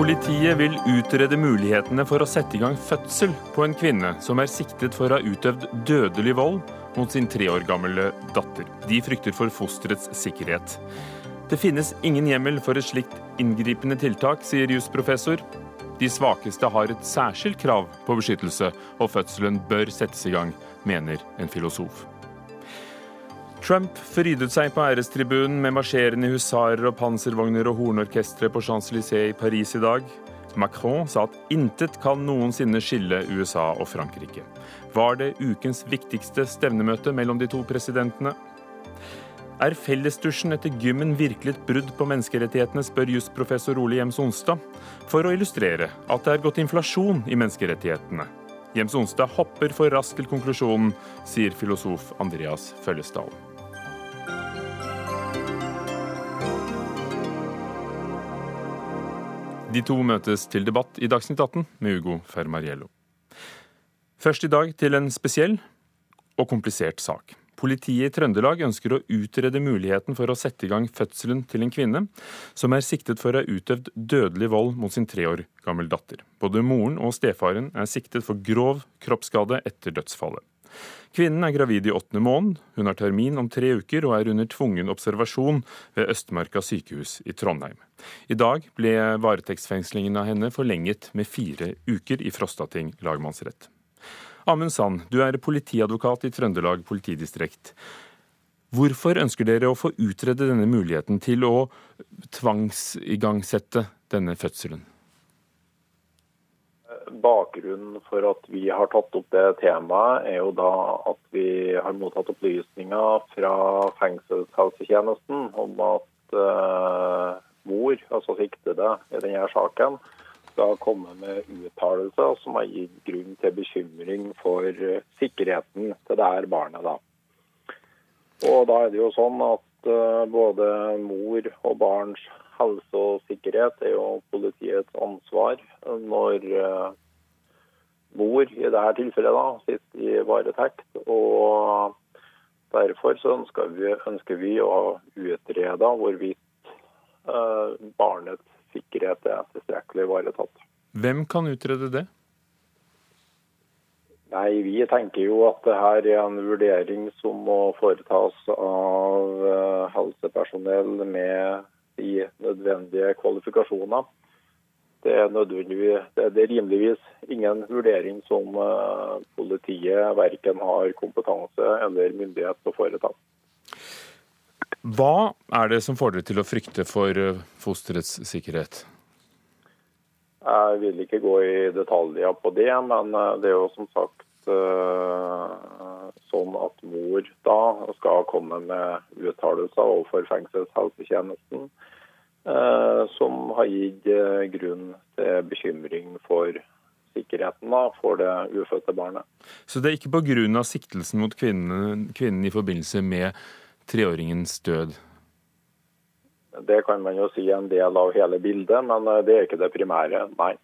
Politiet vil utrede mulighetene for å sette i gang fødsel på en kvinne som er siktet for å ha utøvd dødelig vold mot sin tre år gamle datter. De frykter for fosterets sikkerhet. Det finnes ingen hjemmel for et slikt inngripende tiltak, sier jusprofessor. De svakeste har et særskilt krav på beskyttelse, og fødselen bør settes i gang, mener en filosof. Trump frydet seg på ærestribunen med marsjerende husarer og panservogner og hornorkestre på Champs-Élysées i Paris i dag. Macron sa at intet kan noensinne skille USA og Frankrike. Var det ukens viktigste stevnemøte mellom de to presidentene? Er fellesdusjen etter gymmen virkelig et brudd på menneskerettighetene, spør jusprofessor Ole Gjems Onstad, for å illustrere at det er gått inflasjon i menneskerettighetene. Gjems Onstad hopper for raskt til konklusjonen, sier filosof Andreas Føllesdal. De to møtes til debatt i Dagsnytt 18 med Ugo Fermariello. Først i dag til en spesiell og komplisert sak. Politiet i Trøndelag ønsker å utrede muligheten for å sette i gang fødselen til en kvinne som er siktet for å ha utøvd dødelig vold mot sin tre år gammel datter. Både moren og stefaren er siktet for grov kroppsskade etter dødsfallet. Kvinnen er gravid i åttende måned, hun har termin om tre uker og er under tvungen observasjon ved Østmarka sykehus i Trondheim. I dag ble varetektsfengslingen av henne forlenget med fire uker i Frostating lagmannsrett. Amund Sand, du er politiadvokat i Trøndelag politidistrikt. Hvorfor ønsker dere å få utrede denne muligheten til å tvangsigangsette denne fødselen? Bakgrunnen for at vi har tatt opp det temaet, er jo da at vi har mottatt opplysninger fra fengselshelsetjenesten om at uh, mor, altså siktede i denne saken, skal komme med uttalelser som har gitt grunn til bekymring for sikkerheten til det her barnet. da. Og da er det jo sånn at uh, både mor og barns helse og sikkerhet er jo politiets ansvar når uh, mor i dette tilfellet da, sitter i varetekt. og Derfor så ønsker vi, ønsker vi å utrede hvorvidt uh, barnets sikkerhet er tilstrekkelig ivaretatt. Hvem kan utrede det? Nei, Vi tenker jo at det her er en vurdering som må foretas av uh, helsepersonell med de nødvendige kvalifikasjoner. Det er, det er rimeligvis ingen vurdering som uh, politiet verken har kompetanse eller myndighet til å foreta. Hva er det som får dere til å frykte for uh, fosterets sikkerhet? Jeg vil ikke gå i detaljer på det, men uh, det er jo som sagt sånn at mor da skal komme med uttalelser overfor fengselshelsetjenesten Eh, som har gitt eh, grunn til bekymring for sikkerheten da, for det ufødte barnet. Så det er ikke pga. siktelsen mot kvinnen, kvinnen i forbindelse med treåringens død? Det kan man jo si er en del av hele bildet, men eh, det er ikke det primære, nei.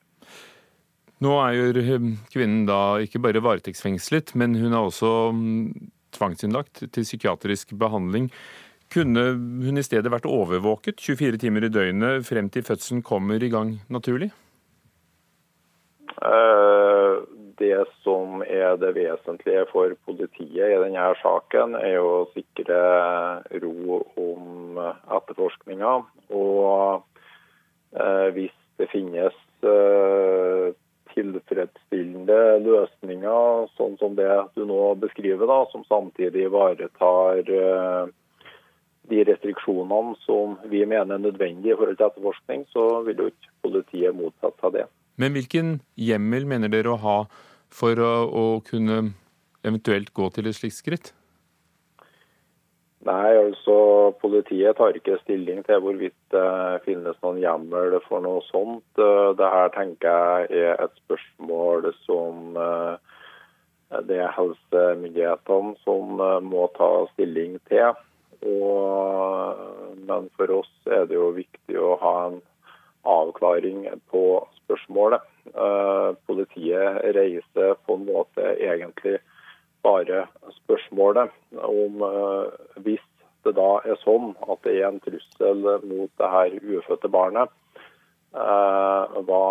Nå er jo kvinnen da ikke bare varetektsfengslet, men hun er også mm, tvangsinnlagt til psykiatrisk behandling. Kunne hun i stedet vært overvåket 24 timer i døgnet frem til fødselen kommer i gang naturlig? Eh, det som er det vesentlige for politiet i denne saken, er å sikre ro om etterforskninga. Og eh, hvis det finnes eh, tilfredsstillende løsninger, sånn som det du nå beskriver, da, som samtidig ivaretar de restriksjonene som vi mener er nødvendige i forhold til etterforskning, så vil jo ikke politiet motsette seg det. Men hvilken hjemmel mener dere å ha for å, å kunne eventuelt gå til et slikt skritt? Nei, altså Politiet tar ikke stilling til hvorvidt det finnes noen hjemmel for noe sånt. Det her tenker jeg er et spørsmål som eh, det er helsemyndighetene som eh, må ta stilling til. Og, men for oss er det jo viktig å ha en avklaring på spørsmålet. Eh, politiet reiser på en måte egentlig bare spørsmålet om eh, hvis det da er sånn at det er en trussel mot det her ufødte barnet, Hva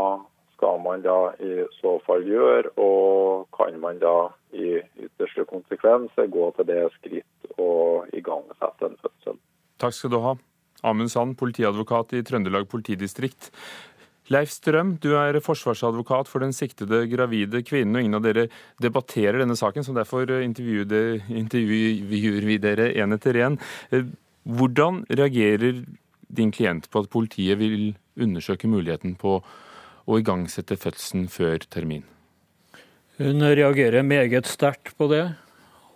skal man da i så fall gjøre, og kan man da i ytterste konsekvens gå til det skritt og igangsette en fødsel. Takk skal du ha. Amund Sand, politiadvokat i Trøndelag politidistrikt. Leif Strøm, du er forsvarsadvokat for den siktede gravide kvinnen, og ingen av dere debatterer denne saken, så derfor intervjuer, vi dere én etter én. Hvordan reagerer din klient på at politiet vil undersøke muligheten på å igangsette fødselen før termin? Hun reagerer meget sterkt på det,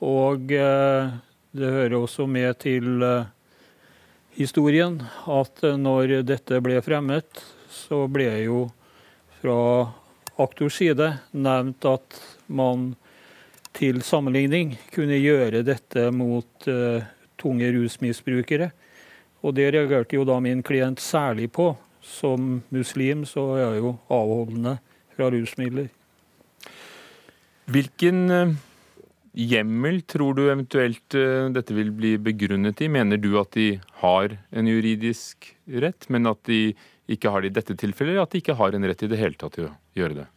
og eh, det hører også med til eh, historien at når dette ble fremmet, så ble jo fra aktors side nevnt at man til sammenligning kunne gjøre dette mot uh, tunge rusmisbrukere. Og det reagerte jo da min klient særlig på. Som muslim så er jeg jo avholdende fra rusmidler. Hvilken uh, hjemmel tror du eventuelt uh, dette vil bli begrunnet i? Mener du at de har en juridisk rett, men at de ikke har det i dette tilfellet, eller at de ikke har en rett i det hele tatt til å gjøre det?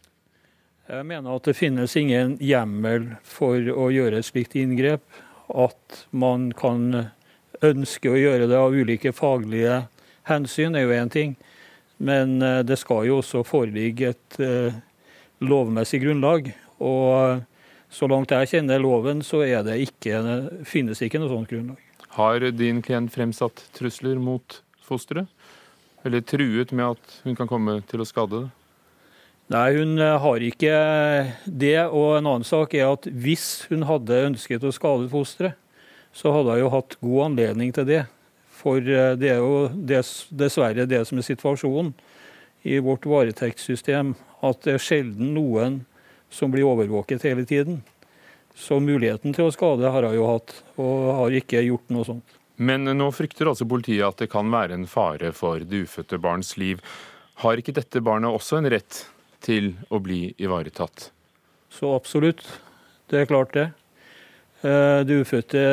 Jeg mener at det finnes ingen hjemmel for å gjøre et slikt inngrep. At man kan ønske å gjøre det av ulike faglige hensyn, er jo én ting. Men eh, det skal jo også foreligge et uh, lovmessig grunnlag. Og så langt jeg kjenner loven, så det ikke, finnes ikke noe sånt grunnlag. Har din klient fremsatt trusler mot fosteret? Eller truet med at hun kan komme til å skade det? Nei, hun eh, har ikke det. Og en annen sak er at hvis hun hadde ønsket å skade fosteret, så hadde hun jo hatt god anledning til det. For eh, det er jo dessverre det som er situasjonen i vårt varetektssystem, at det er sjelden noen som blir overvåket hele tiden. Så muligheten til å skade har hun jo hatt, og har ikke gjort noe sånt. Men nå frykter altså politiet at det kan være en fare for det ufødte barns liv. Har ikke dette barnet også en rett til å bli ivaretatt? Så absolutt. Det er klart det. Eh, det ufødte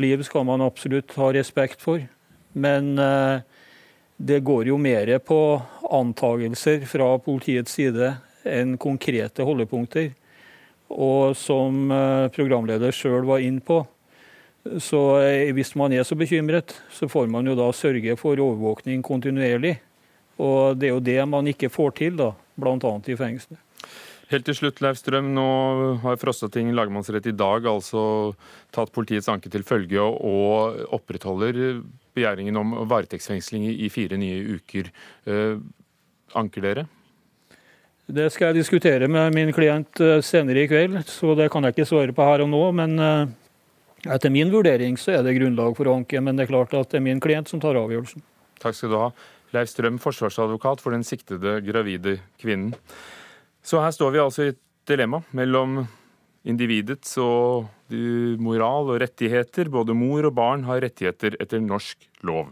liv skal man absolutt ha respekt for. Men eh, det går jo mer på antagelser fra politiets side enn konkrete holdepunkter. Og som eh, programleder sjøl var inn på, så eh, hvis man er så bekymret, så får man jo da sørge for overvåkning kontinuerlig. Og det er jo det man ikke får til, da, bl.a. i fengselet. Helt til slutt, Leif Strøm. Nå har Frostating lagmannsrett i dag altså tatt politiets anke til følge og opprettholder begjæringen om varetektsfengsling i fire nye uker. Eh, anker dere? Det skal jeg diskutere med min klient eh, senere i kveld, så det kan jeg ikke svare på her og nå. Men etter min vurdering så er det grunnlag for å anke, men det er klart at det er min klient som tar avgjørelsen. Takk skal du ha. Leif Strøm, forsvarsadvokat for den siktede gravide kvinnen. Så her står vi altså i et dilemma mellom individets og moral og rettigheter. Både mor og barn har rettigheter etter norsk lov.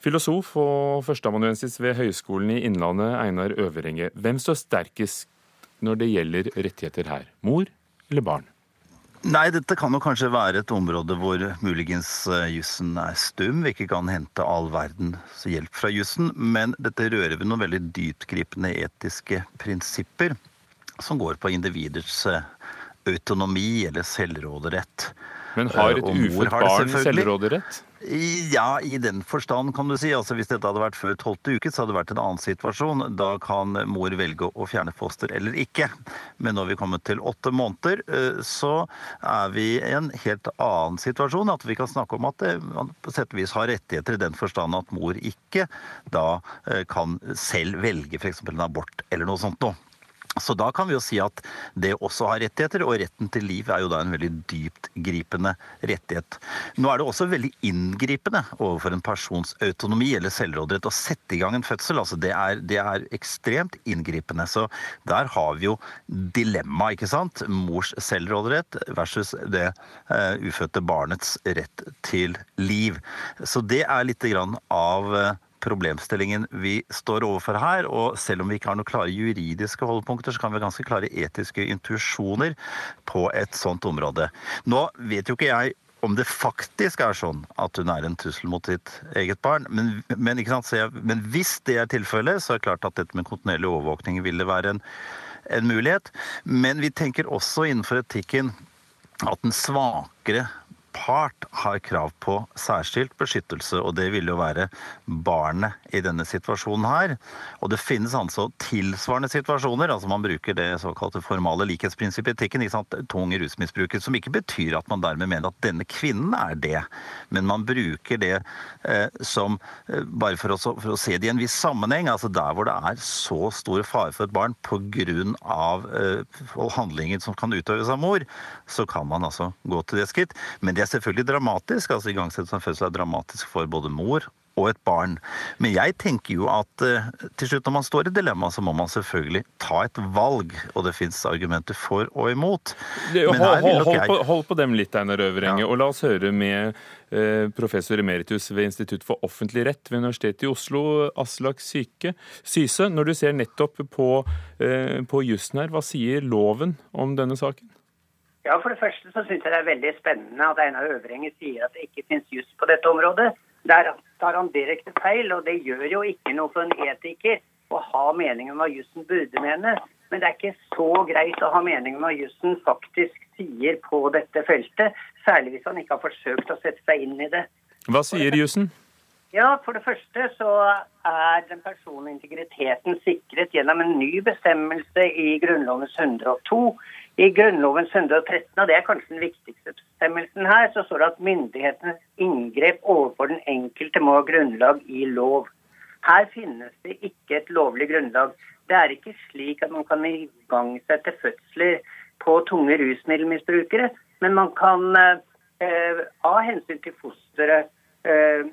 Filosof og førsteamanuensis ved Høgskolen i Innlandet, Einar Øverenge. Hvem står sterkest når det gjelder rettigheter her? Mor eller barn? Nei, dette kan jo kanskje være et område hvor muligens eh, jussen er stum. Vi ikke kan hente all verdens hjelp fra jussen. Men dette rører ved noen veldig dyptgripende etiske prinsipper som går på individets eh, autonomi eller selvråderett. Men har et eh, ufødt barn selvråderett? Ja, i den forstand kan du si. Altså Hvis dette hadde vært før tolvte uke, så hadde det vært en annen situasjon. Da kan mor velge å fjerne foster eller ikke. Men når vi kommer til åtte måneder, eh, så er vi i en helt annen situasjon. At vi kan snakke om at man på sett og vis har rettigheter i den forstand at mor ikke da eh, kan selv velge f.eks. en abort eller noe sånt noe. Så da kan vi jo si at det også har rettigheter, og retten til liv er jo da en veldig dyptgripende rettighet. Nå er det også veldig inngripende overfor en persons autonomi eller selvråderett å sette i gang en fødsel. altså det er, det er ekstremt inngripende. Så der har vi jo dilemma, ikke sant. Mors selvråderett versus det uh, ufødte barnets rett til liv. Så det er lite grann av uh, problemstillingen vi står overfor her. Og selv om vi ikke har noen klare juridiske holdepunkter, så kan vi ha ganske klare etiske intuisjoner på et sånt område. Nå vet jo ikke jeg om det faktisk er sånn at hun er en trussel mot sitt eget barn. Men, men, jeg, men hvis det er tilfellet, så er det klart at dette med kontinuerlig overvåkning ville være en, en mulighet. Men vi tenker også innenfor etikken at den svakere part har krav på særskilt beskyttelse, og det vil jo være barnet i denne situasjonen her. Og det finnes altså tilsvarende situasjoner, altså man bruker det såkalte formale likhetsprinsippet i etikken, ikke sant? tung rusmisbruker, som ikke betyr at man dermed mener at denne kvinnen er det, men man bruker det eh, som eh, bare for å, for å, se det i en viss sammenheng, altså der hvor det er så stor fare for et barn pga. Eh, handlinger som kan utøves av mor, så kan man altså gå til det skritt. Men det er selvfølgelig dramatisk. altså Igangsettelse av fødsel er dramatisk for både mor og et barn. Men jeg tenker jo at uh, til slutt når man står i dilemma, så må man selvfølgelig ta et valg. Og det fins argumenter for og imot. Det, hold, hold, hold, på, hold, på, dem litt, Einar Øvrenge. Ja. Og la oss høre med uh, professor emeritus ved Institutt for offentlig rett ved Universitetet i Oslo, Aslak Syke. Syse. Når du ser nettopp på, uh, på jussen her, hva sier loven om denne saken? Ja, For det første så syns jeg det er veldig spennende at Einar Øvrenge sier at det ikke finnes juss på dette området. Der tar han direkte feil, og det gjør jo ikke noe for en etiker å ha mening om hva jussen burde mene. Men det er ikke så greit å ha mening om hva jussen faktisk sier på dette feltet. Særlig hvis han ikke har forsøkt å sette seg inn i det. Hva sier jussen? Ja, For det første så er den personlige integriteten sikret gjennom en ny bestemmelse i Grunnlovens 102 i Grunnloven 113, og det er kanskje den viktigste bestemmelsen her, så står det at myndighetenes inngrep overfor den enkelte må ha grunnlag i lov. Her finnes det ikke et lovlig grunnlag. Det er ikke slik at man kan igangsette fødsler på tunge rusmiddelmisbrukere, men man kan eh, av hensyn til fosteret eh,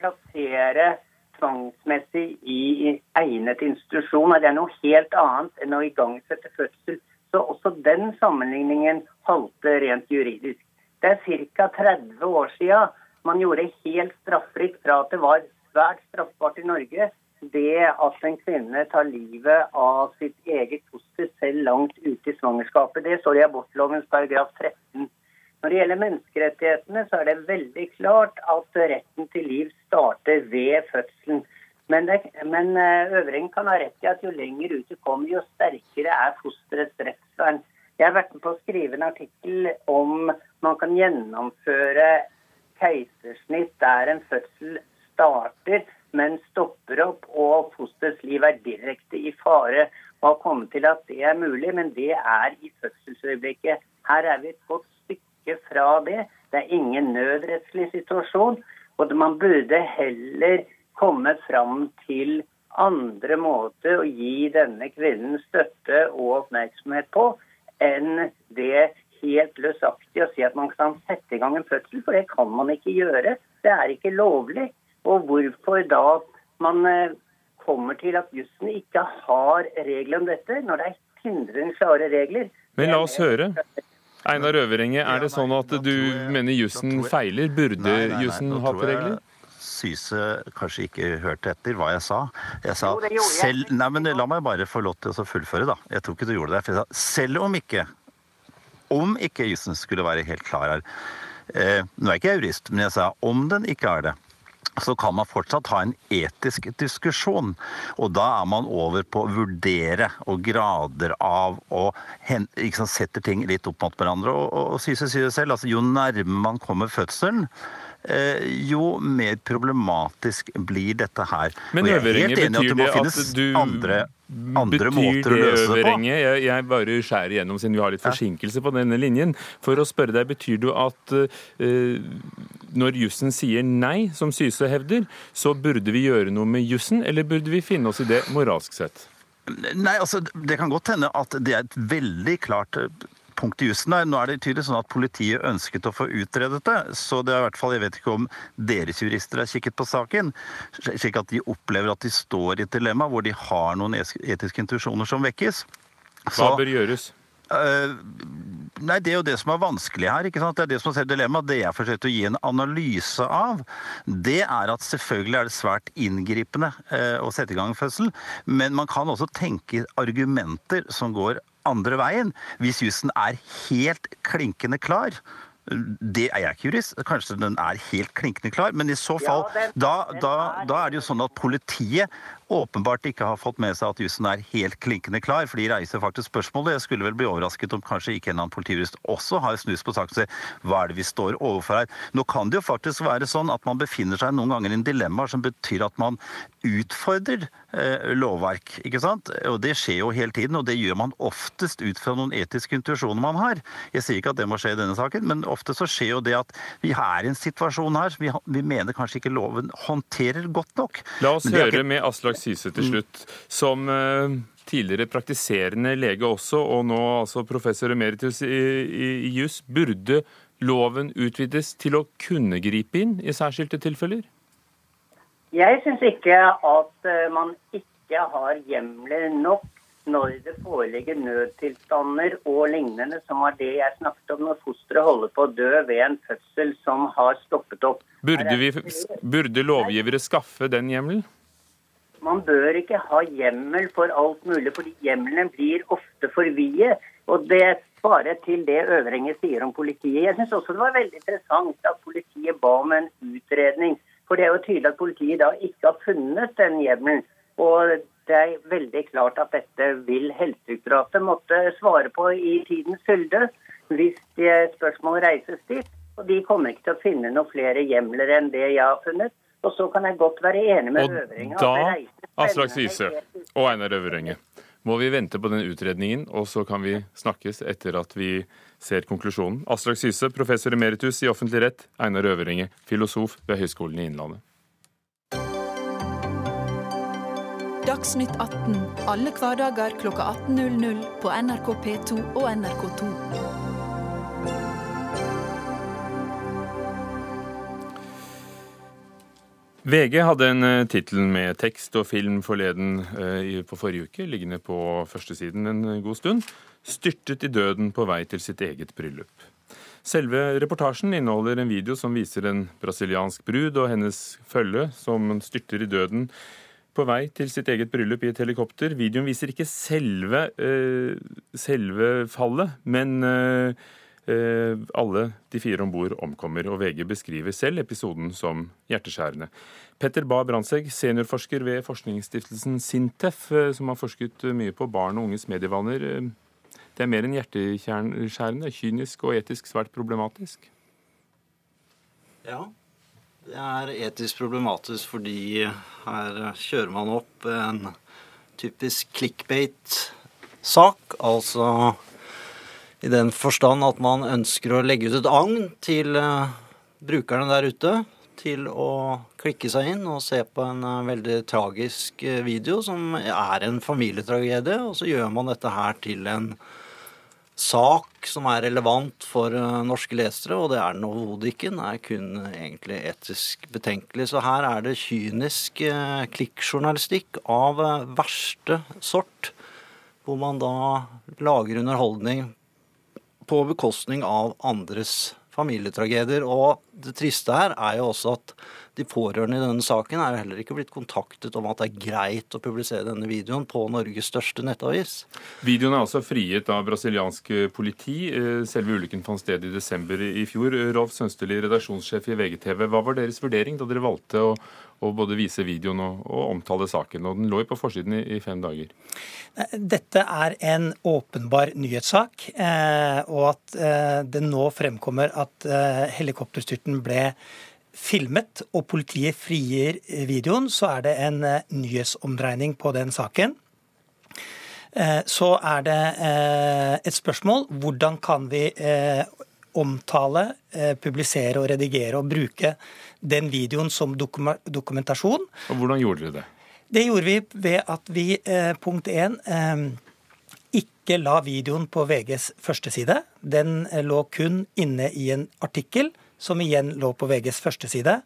plassere tvangsmessig i egnet institusjon. Det er noe helt annet enn å igangsette fødsel så også den sammenligningen halter rent juridisk. Det er ca. 30 år siden man gjorde helt straffritt fra at det var svært straffbart i Norge det at en kvinne tar livet av sitt eget foster selv langt ute i svangerskapet. Det står i abortlovens paragraf 13. Når det gjelder menneskerettighetene, så er det veldig klart at retten til liv starter ved fødselen. Men, det, men eh, Øvring kan ha rett i at jo lenger ut du kommer, jo sterkere er fosterets rettsvern. Jeg har vært med på å skrive en artikkel om man kan gjennomføre keisersnitt der en fødsel starter, men stopper opp og fosterets liv er direkte i fare. Og har kommet til at det er mulig, men det er i fødselsøyeblikket. Her er vi et godt stykke fra det. Det er ingen nødrettslig situasjon. Og man burde heller komme fram til andre måter å gi denne kvinnen støtte og oppmerksomhet på enn det helt løsaktig å si at man kan sette i gang en fødsel, for det kan man ikke gjøre. Det er ikke lovlig. Og hvorfor da man eh, kommer til at jussen ikke har regler om dette, når det er hindrende klare regler. Men la oss høre. Einar Øverenge, er det sånn at du mener jussen feiler? Burde jussen hatt regler? Syse kanskje ikke hørte etter hva jeg sa. Jeg sa jo, selv Nei, men la meg bare få lov til å fullføre, da. Jeg tror ikke du gjorde det. For jeg sa selv om ikke Om ikke jussen skulle være helt klar her eh, Nå er ikke jeg jurist, men jeg sa om den ikke er det så kan man fortsatt ha en etisk diskusjon. Og da er man over på å vurdere og grader av og liksom, setter ting litt opp mot hverandre. Og, og, og sier seg selv, altså, jo nærmere man kommer fødselen, jo mer problematisk blir dette her. Men Øverenge, betyr det at, du andre, andre løse det på? Jeg, jeg bare skjærer igjennom siden vi har litt forsinkelse på denne linjen. For å spørre deg, betyr det at uh, når jussen sier nei, som Syse hevder, så burde vi gjøre noe med jussen, eller burde vi finne oss i det moralsk sett? Nei, altså Det kan godt hende at det er et veldig klart punkt i jussen der. Nå er det tydelig sånn at politiet ønsket å få utredet det. Så det er i hvert fall, jeg vet ikke om deres jurister har kikket på saken, slik at de opplever at de står i et dilemma hvor de har noen etiske intuisjoner som vekkes. Hva bør gjøres? Uh, nei, Det er jo det som er vanskelig her. ikke sant? Det er det som er dilemmaet. Det jeg forsøkte å gi en analyse av, det er at selvfølgelig er det svært inngripende uh, å sette i gang en fødsel. Men man kan også tenke argumenter som går andre veien. Hvis jussen er helt klinkende klar, Det er jeg ikke jurist. Kanskje den er helt klinkende klar. Men i så fall, Ja, den- da, den da, er- da er det jo sånn at politiet åpenbart ikke har fått med seg at jussen er helt klinkende klar, for de reiser faktisk spørsmålet. Jeg skulle vel bli overrasket om kanskje ikke en eller annen politijurist også har snus på saken og sier hva er det vi står overfor her. Nå kan det jo faktisk være sånn at man befinner seg noen ganger i en dilemma som betyr at man utfordrer eh, lovverk, ikke sant? Og det skjer jo hele tiden, og det gjør man oftest ut fra noen etiske intuisjoner man har. Jeg sier ikke at det må skje i denne saken, men ofte så skjer jo det at vi er i en situasjon her vi, vi mener kanskje ikke loven håndterer godt nok. La oss høre ikke- med Aslak Syse til slutt, som eh, tidligere praktiserende lege også, og nå altså professor emeritus i, i, i juss. Burde loven utvides til å kunne gripe inn i særskilte tilfeller? Jeg syns ikke at eh, man ikke har hjemler nok når det foreligger nødtilstander og lignende, som var det jeg snakket om når fosteret holder på å dø ved en fødsel som har stoppet opp. Burde, vi, burde lovgivere skaffe den hjemmelen? Man bør ikke ha hjemmel for alt mulig, fordi hjemlene blir ofte for vide. Og det svarer til det Øvrenge sier om politiet. Jeg syns også det var veldig interessant at politiet ba om en utredning. For det er jo tydelig at politiet da ikke har funnet den hjemmelen. Og det er veldig klart at dette vil Helsedirektoratet måtte svare på i tidens fylde hvis spørsmål reises dit. Og de kommer ikke til å finne noen flere hjemler enn det jeg har funnet. Og så kan jeg godt være enig med Og Øvringen. at da, Aslak Syse og Einar Øverenge, må vi vente på den utredningen, og så kan vi snakkes etter at vi ser konklusjonen. Aslak Syse, professor emeritus i offentlig rett, Einar Øverenge, filosof ved Høgskolen i Innlandet. Dagsnytt 18 alle hverdager klokka 18.00 på NRK P2 og NRK2. VG hadde en uh, tittel med tekst og film forleden eh, på forrige uke, liggende på førstesiden en eh, god stund. 'Styrtet i døden på vei til sitt eget bryllup'. Selve reportasjen inneholder en video som viser en brasiliansk brud og hennes følge som styrter i døden på vei til sitt eget bryllup i et helikopter. Videoen viser ikke selve, uh, selve fallet, men uh, uh, alle de fire om bord omkommer, og VG beskriver selv episoden som hjerteskjærende. Petter Bae Brandtzæg, seniorforsker ved forskningsstiftelsen Sintef, som har forsket mye på barn og unges medievaner. Det er mer enn hjerteskjærende, kynisk og etisk svært problematisk. Ja, det er etisk problematisk fordi her kjører man opp en typisk clickbait-sak. Altså i den forstand at man ønsker å legge ut et agn til eh, brukerne der ute til å klikke seg inn og se på en eh, veldig tragisk eh, video som er en familietragedie, og så gjør man dette her til en sak som er relevant for eh, norske lesere, og det er den overhodet ikke. Den er kun egentlig etisk betenkelig. Så her er det kynisk eh, klikkjournalistikk av eh, verste sort, hvor man da lager underholdning på bekostning av andres familietragedier. Og det triste her er jo også at de pårørende i denne saken er heller ikke blitt kontaktet om at det er greit å publisere denne videoen på Norges største nettavis. Videoen er altså frigitt av brasiliansk politi. Eh, Selve ulykken fant sted i desember i fjor. Rolf Sønsteli, redaksjonssjef i VGTV. Hva var deres vurdering da dere valgte å, å både vise videoen og, og omtale saken? Og Den lå jo på forsiden i, i fem dager. Dette er en åpenbar nyhetssak, eh, og at eh, det nå fremkommer at eh, helikopterstyrten ble filmet og politiet frigir videoen, så er det en eh, nyhetsomdreining på den saken. Eh, Så er det eh, et spørsmål hvordan kan vi omtale, publisere og redigere og bruke den videoen som dokumentasjon. Og Hvordan gjorde dere det? Det gjorde vi ved at vi, eh, punkt én, eh, ikke la videoen på VGs førsteside. Den eh, lå kun inne i en artikkel, som igjen lå på VGs førsteside.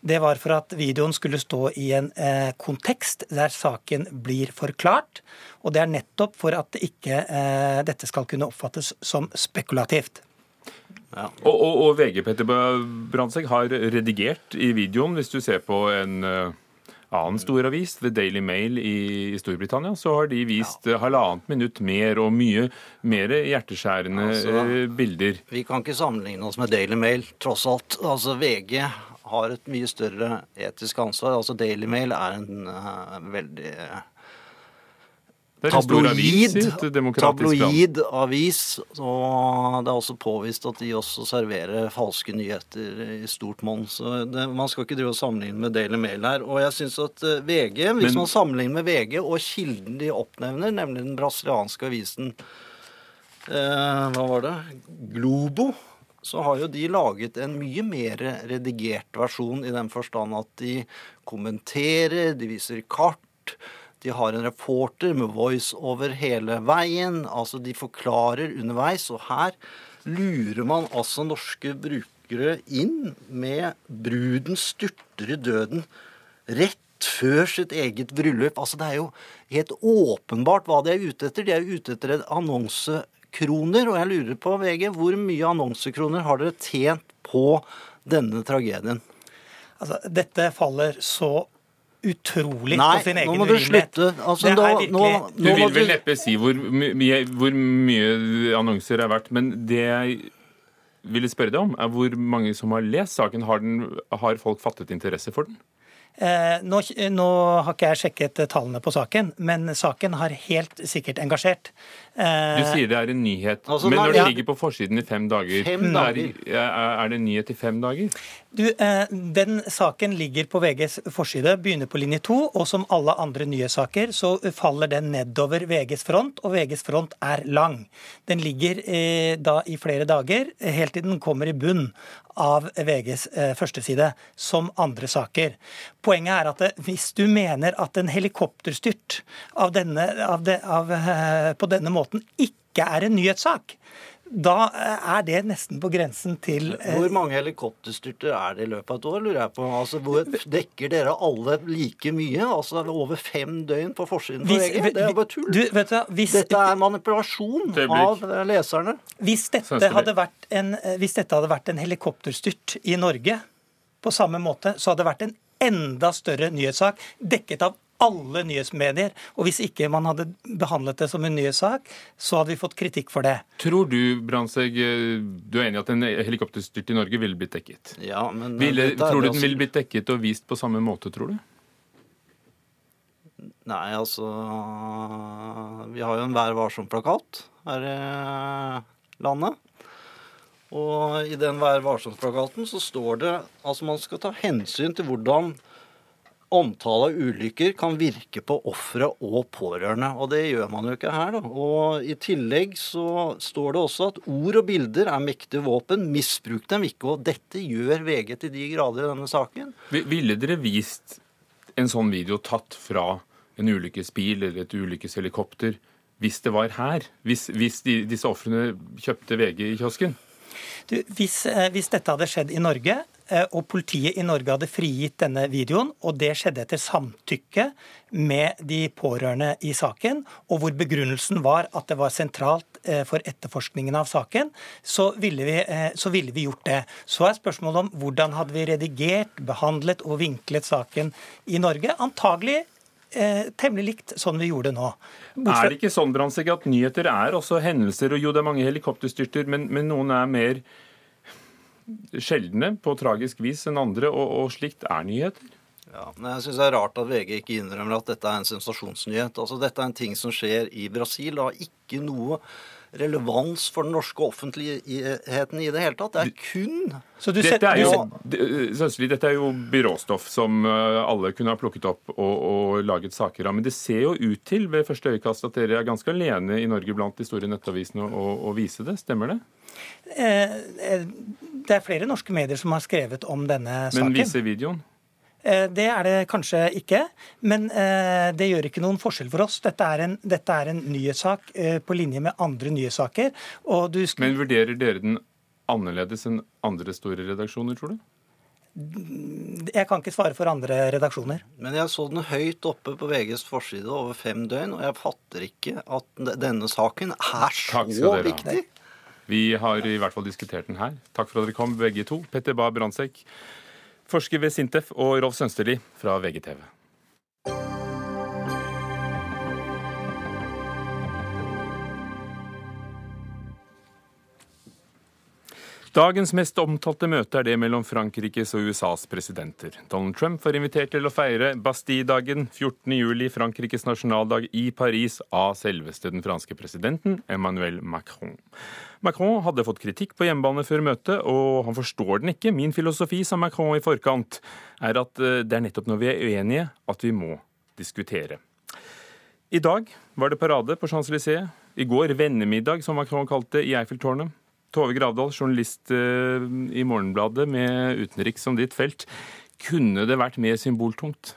Det var for at videoen skulle stå i en eh, kontekst der saken blir forklart. Og det er nettopp for at ikke, eh, dette skal kunne oppfattes som spekulativt. Og, og, og VG Petter Brandtzæg har redigert i videoen, hvis du ser på en eh, annen stor avis, The Daily Mail i Storbritannia, så har de vist ja. halvannet minutt mer og mye mer hjerteskjærende altså, bilder. Vi kan ikke sammenligne oss med Daily Mail, tross alt. Altså VG har et mye større etisk ansvar. Altså Daily Mail er en uh, veldig tabloid, tabloid avis. Og det er også påvist at de også serverer falske nyheter i stort monn. Så det, man skal ikke drive og sammenligne med Daily Mail her. Og jeg syns at eh, VG, hvis Men, man sammenligner med VG og kilden de oppnevner, nemlig den brasilianske avisen eh, Hva var det? Globo. Så har jo de laget en mye mer redigert versjon i den forstand at de kommenterer, de viser kart. De har en reporter med voice over hele veien. Altså, de forklarer underveis. Og her lurer man altså norske brukere inn med 'bruden styrter i døden' rett før sitt eget bryllup. Altså, det er jo helt åpenbart hva de er ute etter. De er ute etter en annonsekroner. Og jeg lurer på, VG, hvor mye annonsekroner har dere tjent på denne tragedien? Altså, dette faller så utrolig Nei, på sin egen urimelighet. Nei, nå må du slutte. Altså, da, nå, nå, du vil vel neppe si hvor mye, hvor mye annonser er verdt, men det jeg ville spørre deg om, er hvor mange som har lest saken. Har, den, har folk fattet interesse for den? Eh, nå, nå, har ikke jeg sjekket tallene på saken, men saken har helt sikkert engasjert. Eh, du sier det er en nyhet, altså, men når det ja. ligger på forsiden i fem dager, fem dager. Er, er, det en nyhet i fem dager? Du, eh, Den saken ligger på VGs forside, begynner på linje to, og som alle andre nyhetssaker så faller den nedover VGs front, og VGs front er lang. Den ligger eh, da i flere dager, helt til den kommer i bunn av VGs eh, førsteside, som andre saker. Poenget er at hvis du mener at en helikopterstyrt av denne, av de, av, eh, på denne måten ikke er en nyhetssak, da eh, er det nesten på grensen til eh, Hvor mange helikopterstyrter er det i løpet av et år, lurer jeg på? Altså, hvor Dekker dere alle like mye? Altså over fem døgn på forsiden på VG? Det er bare tull. Du, du, hvis, dette er manipulasjon av leserne. Hvis dette, hadde vært en, eh, hvis dette hadde vært en helikopterstyrt i Norge på samme måte, så hadde det vært en enda større nyhetssak dekket av alle nyhetsmedier. Og hvis ikke man hadde behandlet det som en nyhetssak, så hadde vi fått kritikk for det. Tror du, Brandtzæg, du er enig i at en helikopterstyrt i Norge ville blitt dekket? Ja, men... Ville, tror du den ville blitt dekket og vist på samme måte, tror du? Nei, altså Vi har jo en Vær varsom-plakat her i landet. Og i den Vær varsom-plakaten så står det altså man skal ta hensyn til hvordan omtale av ulykker kan virke på ofre og pårørende. Og det gjør man jo ikke her. Da. Og I tillegg så står det også at ord og bilder er mektige våpen. Misbruk dem ikke. Og dette gjør VG til de grader i denne saken. Ville dere vist en sånn video tatt fra en ulykkesbil eller et ulykkeshelikopter hvis det var her? Hvis, hvis de, disse ofrene kjøpte VG i kiosken? Du, hvis, eh, hvis, dette hadde skjedd i Norge, Eh, og politiet i Norge hadde frigitt denne videoen, og det skjedde etter samtykke med de pårørende i saken, og hvor begrunnelsen var at det var sentralt eh, for etterforskningen av saken, så ville, vi, så ville vi gjort det. Så er spørsmålet om hvordan hadde vi redigert, behandlet og vinklet saken i Norge. Antagelig eh, temmelig likt sånn vi gjorde nå. Bortsett... Er det ikke sånn Bransik, at nyheter er også hendelser, og jo det er mange helikopterstyrter, men, men noen er mer sjeldne på tragisk vis enn andre, og, og slikt er nyheter. Ja, men jeg synes Det er rart at VG ikke innrømmer at dette er en sensasjonsnyhet. Altså, Dette er en ting som skjer i Brasil. Det har ikke noe relevans for den norske offentligheten i det hele tatt. Det er kun dette, er jo, dette er jo byråstoff som alle kunne ha plukket opp og, og, laget saker av. Men det ser jo ut til ved første øyekast at dere er ganske alene i Norge blant de store nettavisene å, å vise det. Stemmer det? Eh, eh, det er flere norske medier som har skrevet om denne saken. Men viser videoen? Eh, det er det kanskje ikke, men det gjør ikke noen forskjell for oss. Dette er en, dette er en nyhetssak på linje med andre nyhetssaker. Men vurderer dere den annerledes enn andre store redaksjoner, tror du? Jeg kan ikke svare for andre redaksjoner. Men jeg så den høyt oppe på VGs forside over fem døgn, og jeg fatter ikke at denne saken er så viktig. Vi har i hvert fall diskutert den her. Takk for at dere kom, begge to. Petter Bae Brandtzæg, forsker ved Sintef, og Rolf Sønsterli fra VGTV. Dagens mest omtalte møte er det mellom Frankrikes og USAs presidenter. Donald Trump var invitert til å feire Bastille-dagen 14.07, Frankrikes nasjonaldag, i Paris av selveste den franske presidenten Emmanuel Macron. Macron hadde fått kritikk på hjemmebane før møtet, og han forstår den ikke. Min filosofi, sa Macron i forkant, er at eh, det er nettopp når vi er uenige at vi må diskutere. I dag var det parade på Champs-Élysées. I går vennemiddag, som Macron kalte det, i Eiffeltårnet. Tove Gravdal, journalist eh, i Morgenbladet med utenriks som ditt felt. Kunne det vært mer symboltungt?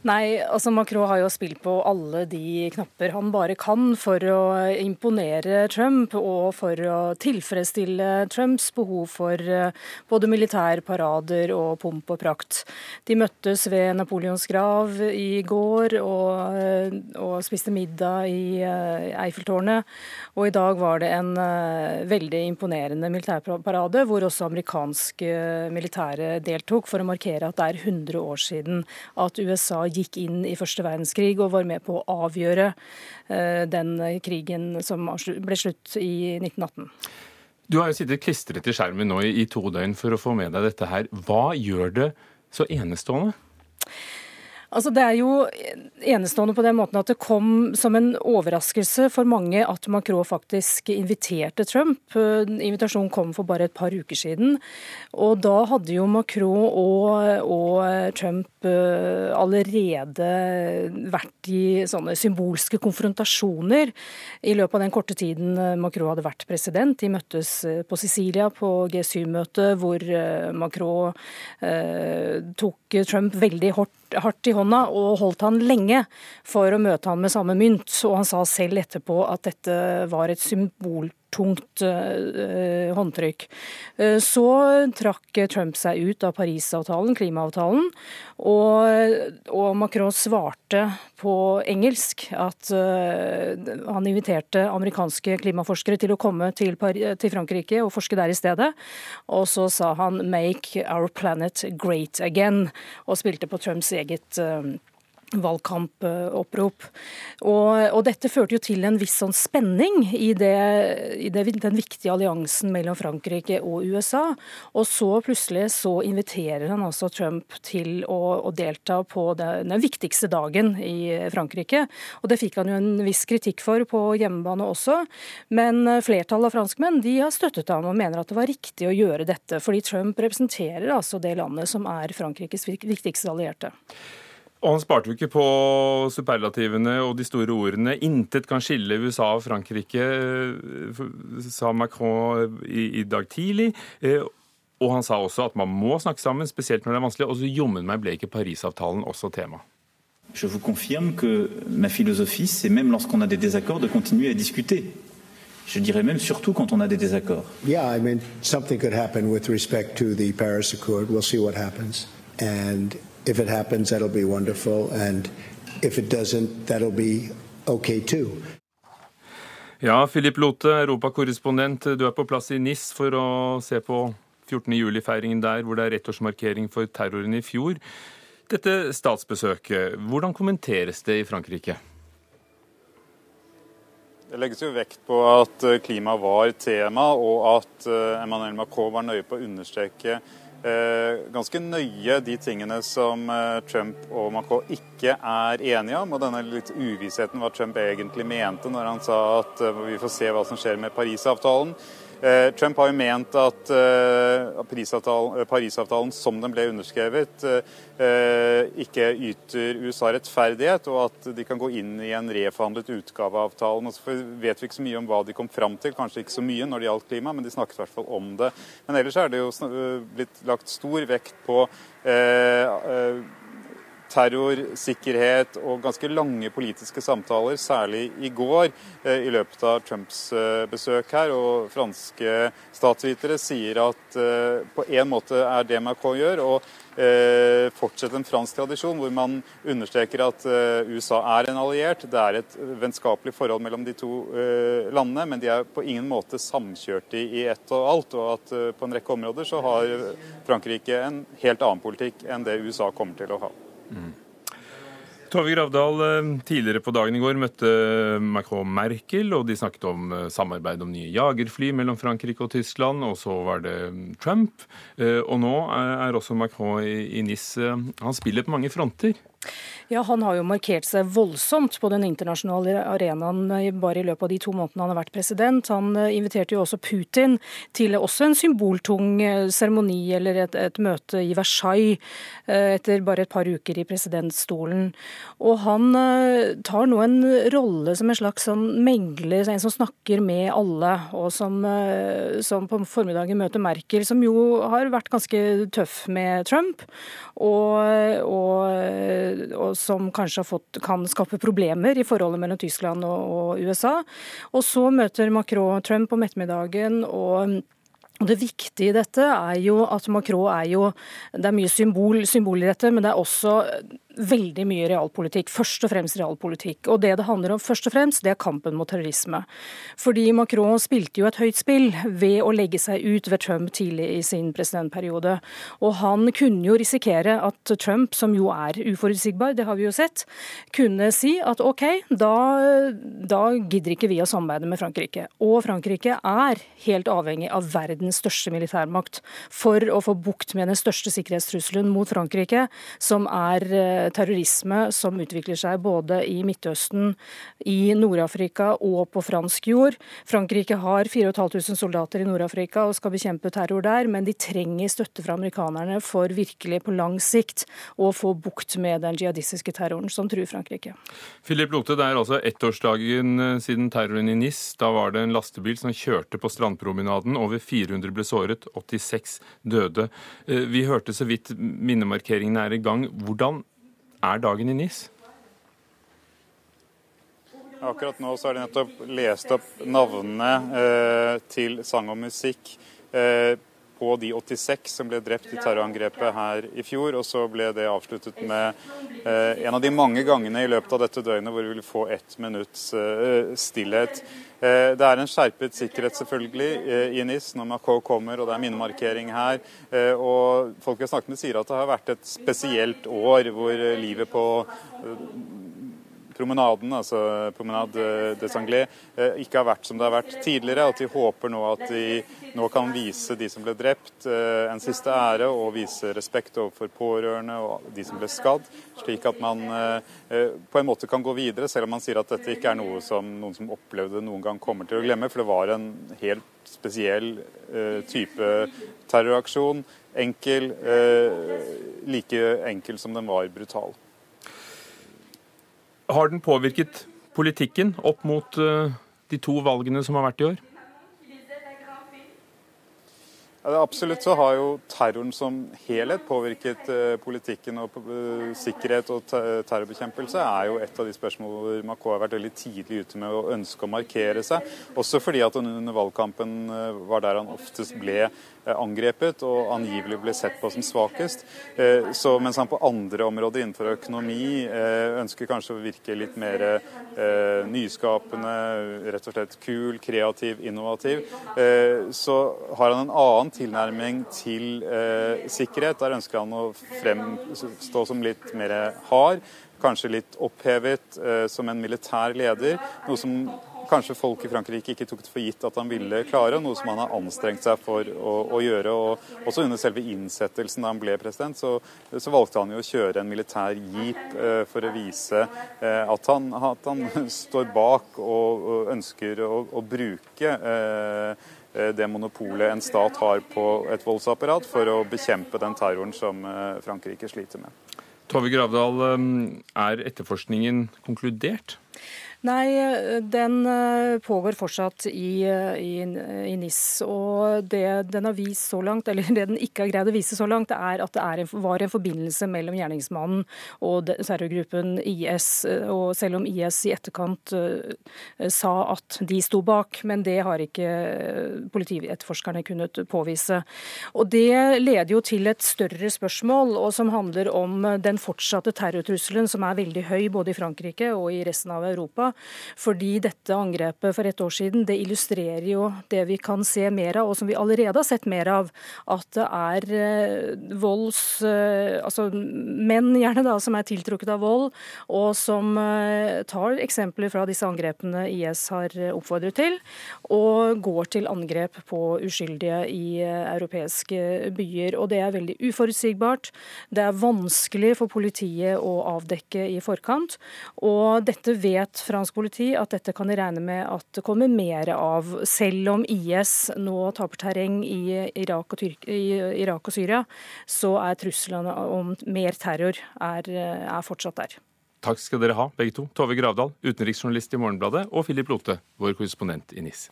Nei, altså Macron har jo spilt på alle de knapper han bare kan for å imponere Trump og for å tilfredsstille Trumps behov for eh, både militærparader og pomp og prakt. De møttes ved Napoleons grav i går og, eh, og spiste middag i eh, Eiffeltårnet. Og i dag var det en veldig imponerende militærparade hvor også amerikanske militære deltok for å markere at det er 100 år siden at USA gikk inn i første verdenskrig og var med på å avgjøre eh, den krigen som ble slutt i 1918. Du har jo sittet klistret i skjermen nå i to døgn for å få med deg dette her. Hva gjør det så enestående? Altså, det er jo enestående på den måten at det kom som en overraskelse for mange at Macron faktisk inviterte Trump. Invitasjonen kom for bare et par uker siden. Og da hadde jo Macron og, og Trump eh, allerede vært i sånne symbolske konfrontasjoner i løpet av den korte tiden Macron hadde vært president. De møttes eh, på Sicilia på G7-møtet, hvor eh, Macron eh, tok Trump veldig hardt hardt i hånda og holdt han lenge for å møte han med samme mynt. Og han sa selv etterpå at dette var et symbol tungt uh, håndtrykk. Uh, så trakk Trump seg ut av Parisavtalen, klimaavtalen, og, og Macron svarte på engelsk at uh, han inviterte amerikanske klimaforskere til å komme til, til, Frankrike og forske der i stedet. Og så sa han 'make our planet great again', og spilte på Trumps eget valgkampopprop. Og, og, dette førte jo til en viss sånn spenning i, det, i det, den viktige alliansen mellom Frankrike og USA. Og så plutselig så inviterer han altså Trump til å, å delta på den, den, viktigste dagen i Frankrike. Og det fikk han jo en viss kritikk for på hjemmebane også. Men flertallet av franskmenn de har støttet ham og mener at det var riktig å gjøre dette, fordi Trump representerer altså det landet som er Frankrikes viktigste allierte. Og han sparte jo ikke på superlativene og de store ordene. Intet kan skille USA og Frankrike, eh, sa Macron i, i dag tidlig. Eh, og han sa også at man må snakke sammen, spesielt når det er vanskelig. Og så jommen meg ble ikke Parisavtalen også tema. Je vous confirme que ma philosophie, c'est même lorsqu'on a des désaccords, de continuer à discuter. Je dirais même surtout quand on a des désaccords. Yeah, I mean, something could happen with respect to the Paris Accord. We'll see what happens. And If it happens, that'll be wonderful. And if it doesn't, that'll be okay too. Ja, Philip Lote, europakorrespondent. Du er på plass i NIS for å se på 14. juli-feiringen der, hvor det er ettårsmarkering for terroren i fjor. Dette statsbesøket, hvordan kommenteres det i Frankrike? Det legges jo vekt på at klima var tema, og at eh, Emmanuel Macron var nøye på å understreke Eh, ganske nøye de tingene som eh, Trump og Macron ikke er enige om. Og denne litt uvissheten hva Trump egentlig mente når han sa at eh, vi får se hva som skjer med Parisavtalen. Eh, Trump har jo ment at eh, Parisavtalen, Parisavtalen som den ble underskrevet, eh, ikke yter USA rettferdighet, og at de kan gå inn i en reforhandlet utgave av avtalen. Og så vet vi ikke så mye om hva de kom fram til, kanskje ikke så mye når det gjaldt klima, men de snakket i hvert fall om det. Men ellers er det jo blitt lagt stor vekt på eh, terror, sikkerhet og ganske lange politiske samtaler, særlig i går eh, i løpet av Trumps eh, besøk her. Og franske statsvitere sier at eh, på en måte er det Macron gjør, å fortsette en fransk tradisjon hvor man understreker at USA er en alliert. Det er et vennskapelig forhold mellom de to landene, men de er på ingen måte samkjørte i ett og alt. Og at på en rekke områder så har Frankrike en helt annen politikk enn det USA kommer til å ha. Tove Gravdal, eh, tidligere på dagen i går møtte Macron Merkel, og de snakket om eh, samarbeid om nye jagerfly mellom Frankrike og Tyskland, og så var det mm, Trump. Og nå er også Macron i NIS. Han spiller på mange fronter. Ja, Han har jo markert seg voldsomt på den internasjonale arenaen bare i løpet av de to månedene han har vært president. Han eh, inviterte jo også Putin til også en symboltung eh, seremoni eller et, et, møte i Versailles eh, etter bare et par uker i presidentstolen. Og han tar nå en rolle som en slags sånn megler, en som snakker med alle, og som, som på formiddagen møter Merkel, som jo har vært ganske tøff med Trump. og, og og som kanskje fått, kan skape problemer i forholdet mellom Tyskland og, og USA. Og så møter Macron Trump om ettermiddagen. og det viktige i dette er jo at Macron er jo Det er mye symbol, symbol i dette, men det er også veldig mye realpolitikk. Først og fremst realpolitikk. Og det det handler om først og fremst, det er kampen mot terrorisme. Fordi Macron spilte jo et høyt spill ved å legge seg ut ved Trump tidlig i sin presidentperiode. Og han kunne jo risikere at Trump, som jo er uforutsigbar, det har vi jo sett, kunne si at OK, da, da gidder ikke vi å samarbeide med Frankrike. Og Frankrike er helt avhengig av verdens største militærmakt for å få bukt med den største sikkerhetstrusselen mot Frankrike, som er terrorisme som utvikler seg både i Midtøsten, i Nord-Afrika og på fransk jord. Frankrike har 4500 soldater i Nord-Afrika og skal bekjempe terror der, men de trenger støtte fra amerikanerne for virkelig på lang sikt å få bukt med den jihadistiske terroren som truer Frankrike. Philip Lote, det er altså ettårsdagen eh, siden terroren i NIS. Da var det en lastebil som kjørte på strandpromenaden. Over 400 ble såret, 86 døde. Eh, vi hørte så vidt minnemarkeringen er i gang. Hvordan er dagen i NIS? Akkurat nå så har de nettopp lest opp navnene eh, til sang og musikk eh, på de 86 som ble drept i terrorangrepet her i fjor. Og så ble det avsluttet med eh, en av de mange gangene i løpet av dette døgnet hvor vi vil få ett minutts eh, stillhet. Eh, det er en skjerpet sikkerhet selvfølgelig eh, i NIS når Macron kommer, og det er minnemarkering her. Eh, og folk vi har snakket med sier at det har vært et spesielt år hvor livet på promenaden, altså Promenade des Anglais, ikke har vært som det har vært tidligere. At de håper nå at de nå kan vise de som ble drept, en siste ære og vise respekt overfor pårørende og de som ble skadd, slik at man på en måte kan gå videre, selv om man sier at dette ikke er noe som noen som opplevde noen gang kommer til å glemme. For det var en helt spesiell type terroraksjon. Enkel, like enkel som den var brutal. Har den påvirket politikken opp mot eh, de to valgene som har vært i år? Absolutt så har jo terroren som helhet påvirket eh, politikken. og eh, Sikkerhet og terrorbekjempelse er jo et av de spørsmål hvor Macron har vært veldig tidlig ute med å ønske å markere seg. Også fordi at han under valgkampen eh, var der han oftest ble angrepet og angivelig ble sett på som svakest. Så mens han på andre områder innenfor økonomi ønsker kanskje å virke litt mer nyskapende, rett og slett kul, kreativ, innovativ, så har han en annen tilnærming til eh, sikkerhet. Der ønsker han å fremstå som litt mer hard, kanskje litt opphevet eh, som en militær leder. Noe som kanskje folk i Frankrike ikke tok for gitt at han ville klare, noe som han har anstrengt seg for å, å gjøre. og Også under selve innsettelsen da han ble president, så, så valgte han jo å kjøre en militær jeep eh, for å vise eh, at, han, at, han, står bak og, og ønsker å, å bruke eh, det monopolet en stat har på et voldsapparat for å bekjempe den terroren som eh, Frankrike sliter med. Tove Gravdal, eh, er etterforskningen konkludert? Nei, den eh, pågår fortsatt i, eh, i, i NIS. Og det den har vist så langt, eller det den ikke har greid å vise så langt, er at det er en, var en forbindelse mellom gjerningsmannen og terrorgruppen IS. Og selv om IS i etterkant sa at de sto bak, men det har ikke politietterforskerne kunnet påvise. Og det leder jo til et større spørsmål, og som handler om den fortsatte terrortrusselen, som er veldig høy både i Frankrike og i resten av Europa. Fordi dette angrepet for et år siden det illustrerer jo det vi kan se mer av, og som vi allerede har sett mer av. At det er eh, volds... Eh, altså menn gjerne da, som er tiltrukket av vold, og som tar eksempler fra disse angrepene IS har oppfordret til, og går til angrep på uskyldige i europeiske byer. Og det er veldig uforutsigbart. Det er vanskelig for politiet å avdekke i forkant. Og dette vet fransk politi at dette kan de regne med at det kommer mer av. Selv om IS nå taper terreng i Irak og, Tyrk i Irak og Syria, så er truslene om mer terror er, er fortsatt der. Takk skal dere ha, begge to. Tove Gravdal, utenriksjournalist i Morgenbladet, og Philip Lote, vår korrespondent i NIS.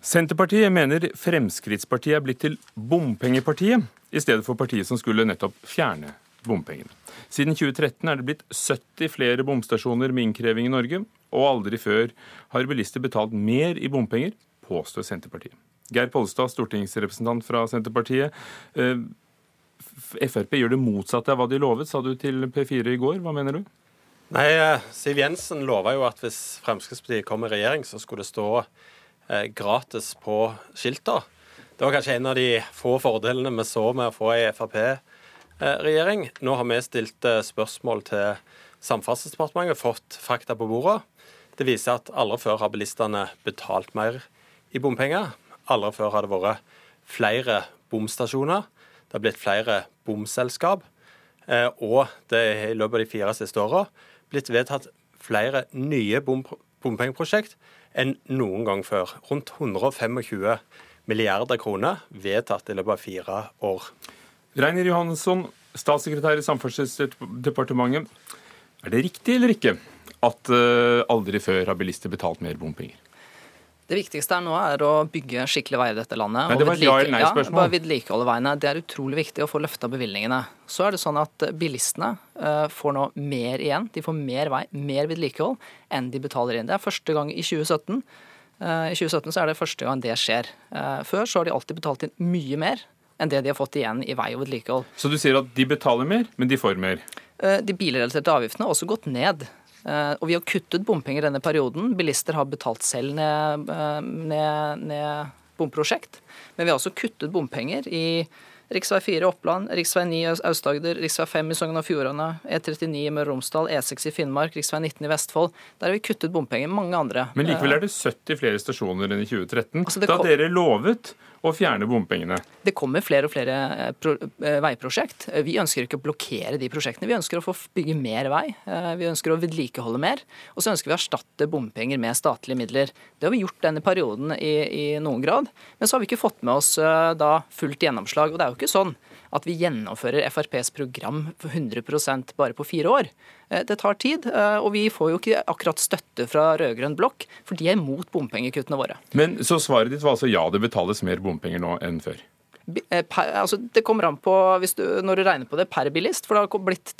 Senterpartiet mener Fremskrittspartiet er blitt til bompengepartiet, i stedet for partiet som skulle nettopp fjerne bompengene. Siden 2013 er det blitt 70 flere bomstasjoner med innkreving i Norge, og aldri før har bilister betalt mer i bompenger, påstår Senterpartiet. Geir Pollestad, stortingsrepresentant fra Senterpartiet. Eh, Frp gjør det motsatte av hva de lovet, sa du til P4 i går. Hva mener du? Nei, eh, Siv Jensen lova jo at hvis Fremskrittspartiet kom i regjering, så skulle det stå gratis på skilter. Det var kanskje en av de få fordelene vi så med å få ei Frp-regjering. Nå har vi stilt eh, spørsmål til Samferdselsdepartementet, fått fakta på bordet. Det viser at aldri før har bilistene betalt mer i bompenger. Aldri før har det vært flere bomstasjoner. Det har blitt flere bomselskap. Eh, og det er i løpet av de fire siste åra blitt vedtatt flere nye bompengeprosjekt enn noen gang før. Rundt 125 milliarder kroner vedtatt i løpet av fire år. Reiner Johansson, statssekretær i Samferdselsdepartementet. Er det riktig eller ikke at uh, aldri før har bilister betalt mer bompenger? Det viktigste her nå er å bygge skikkelig veier i dette landet. Nei, det var et ja eller nei-spørsmål. Ja, vedlikeholde veiene. Det er utrolig viktig å få løfta bevilgningene. Så er det sånn at bilistene får nå mer igjen. De får mer vei, mer vedlikehold enn de betaler inn. Det er første gang i 2017. Uh, I 2017 så er det første gang det skjer. Uh, før så har de alltid betalt inn mye mer enn det de har fått igjen i vei og vedlikehold. Så du sier at de betaler mer, men de får mer? De bilrelaterte avgiftene har også gått ned. Eh, og vi har kuttet bompenger denne perioden. Bilister har betalt selv ned, eh, ned, ned bomprosjekt. Men vi har også kuttet bompenger i Rv. 4 i Oppland, rv. 9 i Aust-Agder, rv. 5 i Sogn og Fjordane, E39 i Møre og Romsdal, E6 i Finnmark, rv. 19 i Vestfold. Der har vi kuttet bompenger. Mange andre. Men likevel er det 70 flere stasjoner enn i 2013, altså da dere lovet å fjerne bompengene. Det kommer flere og flere eh, eh, veiprosjekt. Vi ønsker ikke å blokkere de prosjektene. Vi ønsker å få bygge mer vei. Eh, vi ønsker å vedlikeholde mer. Og så ønsker vi å erstatte bompenger med statlige midler. Det har vi gjort denne perioden i, i noen grad. Men så har vi ikke fått med oss da fullt gjennomslag. Og det er jo ikke sånn at vi gjennomfører FrPs program for 100% bare på fire år. Eh, det tar tid, eh, og vi får jo ikke akkurat støtte fra rød-grønn blokk, for de er imot bompengekuttene våre. Men Så svaret ditt var altså ja, det betales mer bompenger nå enn før? Eh, per, altså det kommer an på du, når du regner på det per bilist. For det har blitt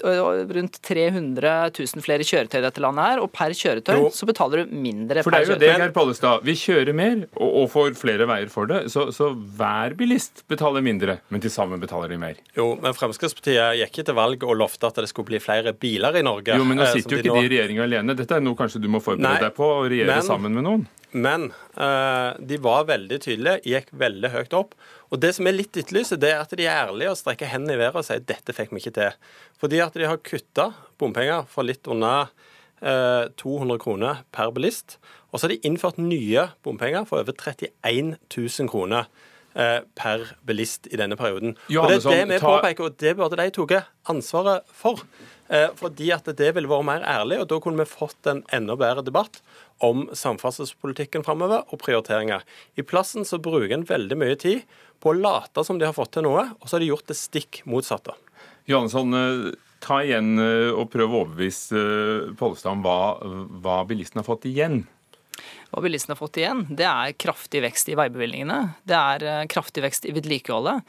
rundt 300 000 flere kjøretøy i dette landet her, og per kjøretøy jo. så betaler du mindre for per kjøretøy. For det er jo det, Geir Pollestad. Vi kjører mer og, og, får flere veier for det. Så, så, hver bilist betaler mindre, men til sammen betaler de mer. Jo, men Fremskrittspartiet gikk ikke til valg og lovte at det skulle bli flere biler i Norge. Jo, men nå sitter jo ikke de, nå... de i regjering alene. Dette er noe kanskje du må forberede Nei, deg på, å regjere men, sammen med noen. Men uh, de var veldig tydelige, gikk veldig høyt opp. Og Det som er litt etterlyst, det er at de er ærlige og strekker hendene i været og sier dette fikk vi ikke til. Fordi at de har kutta bompenger for litt under uh, 200 kroner per bilist. Og så har de innført nye bompenger for over 31 000 kroner uh, per bilist i denne perioden. Og Det er det vi påpeker, og det burde de tatt ansvaret for. Fordi at det ville vært mer ærlig, og da kunne vi fått en enda bedre debatt om samferdselspolitikken framover og prioriteringer. I plassen så bruker en veldig mye tid på å late som de har fått til noe, og så har de gjort det stikk motsatte. Johansson, eh, ta igjen eh, og prøv å overbevise eh, Pollestad om hva, hva bilistene har fått igjen. Hva bilistene har fått igjen, det er kraftig vekst i veibevilgningene. Det er kraftig vekst i vedlikeholdet.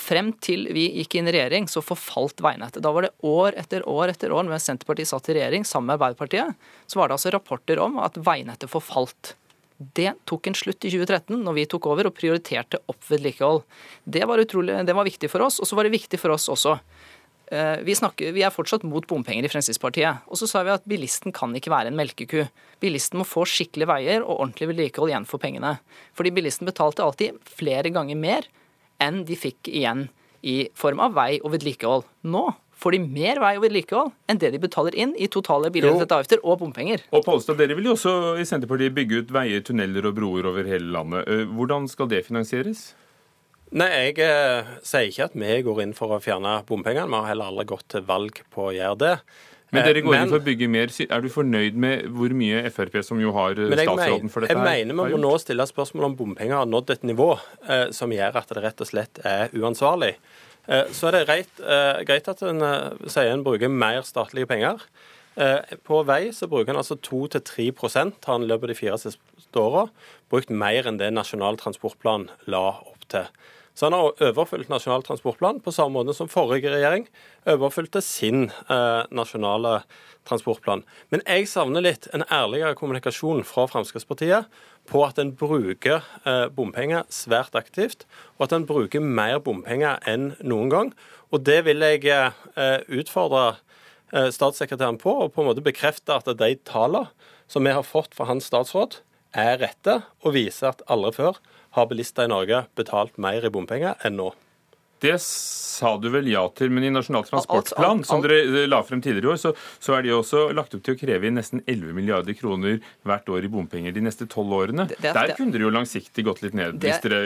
Frem til vi gikk inn i regjering, så forfalt veinettet. Da var det år etter år etter år mens Senterpartiet satt i regjering sammen med Arbeiderpartiet, så var det altså rapporter om at veinettet forfalt. Det tok en slutt i 2013, når vi tok over og prioriterte opp vedlikehold. Det var, utrolig, det var viktig for oss, og så var det viktig for oss også. Eh, vi, snakker, vi, er fortsatt mot bompenger i Fremskrittspartiet. Og så sa vi at bilisten kan ikke være en melkeku. Bilisten må få skikkelige veier og ordentlig vedlikehold igjen for pengene. Fordi bilisten betalte alltid flere ganger mer enn de fikk igjen i form av vei og vedlikehold. Nå får de mer vei og vedlikehold enn det de betaler inn i totale bilrettede avgifter og bompenger. Og Pollestad, dere vil jo også i Senterpartiet bygge ut veier, tunneler og broer over hele landet. Eh, hvordan skal det finansieres? Nei, Jeg eh, sier ikke at vi går inn for å fjerne bompengene. Vi har heller aldri gått til valg på å gjøre det. Men dere går inn for å bygge mer. Er du fornøyd med hvor mye Frp, som jo har eh, statsråden for dette, jeg mener vi må nå stille spørsmål om bompenger har nådd et nivå eh, som gjør at det rett og slett er uansvarlig. Eh, så er det greit, eh, greit at en eh, sier en bruker mer statlige penger. På vei så bruker en altså 2-3 har en i løpet av de fire siste åra brukt mer enn det Nasjonal transportplan la opp til. Så han har overfylt Nasjonal transportplan på samme måte som forrige regjering overfylte sin eh, nasjonale transportplan. Men jeg savner litt en ærligere kommunikasjon fra Fremskrittspartiet på at en bruker eh, bompenger svært aktivt, og at en bruker mer bompenger enn noen gang. Og det vil jeg eh, utfordre eh, statssekretæren på, og på en måte bekrefte at de tallene som vi har fått fra hans statsråd, er rette, og viser at aldri før har bilister i Norge betalt mer i bompenger enn nå. Det sa du vel ja til, men i Nasjonal transportplan, som dere eh, la frem tidligere i år, så, så, er de også lagt opp til å kreve inn nesten 11 milliarder kroner hvert år i bompenger de neste tolv årene. Det, det, Der kunne dere jo langsiktig gått litt ned, hvis dere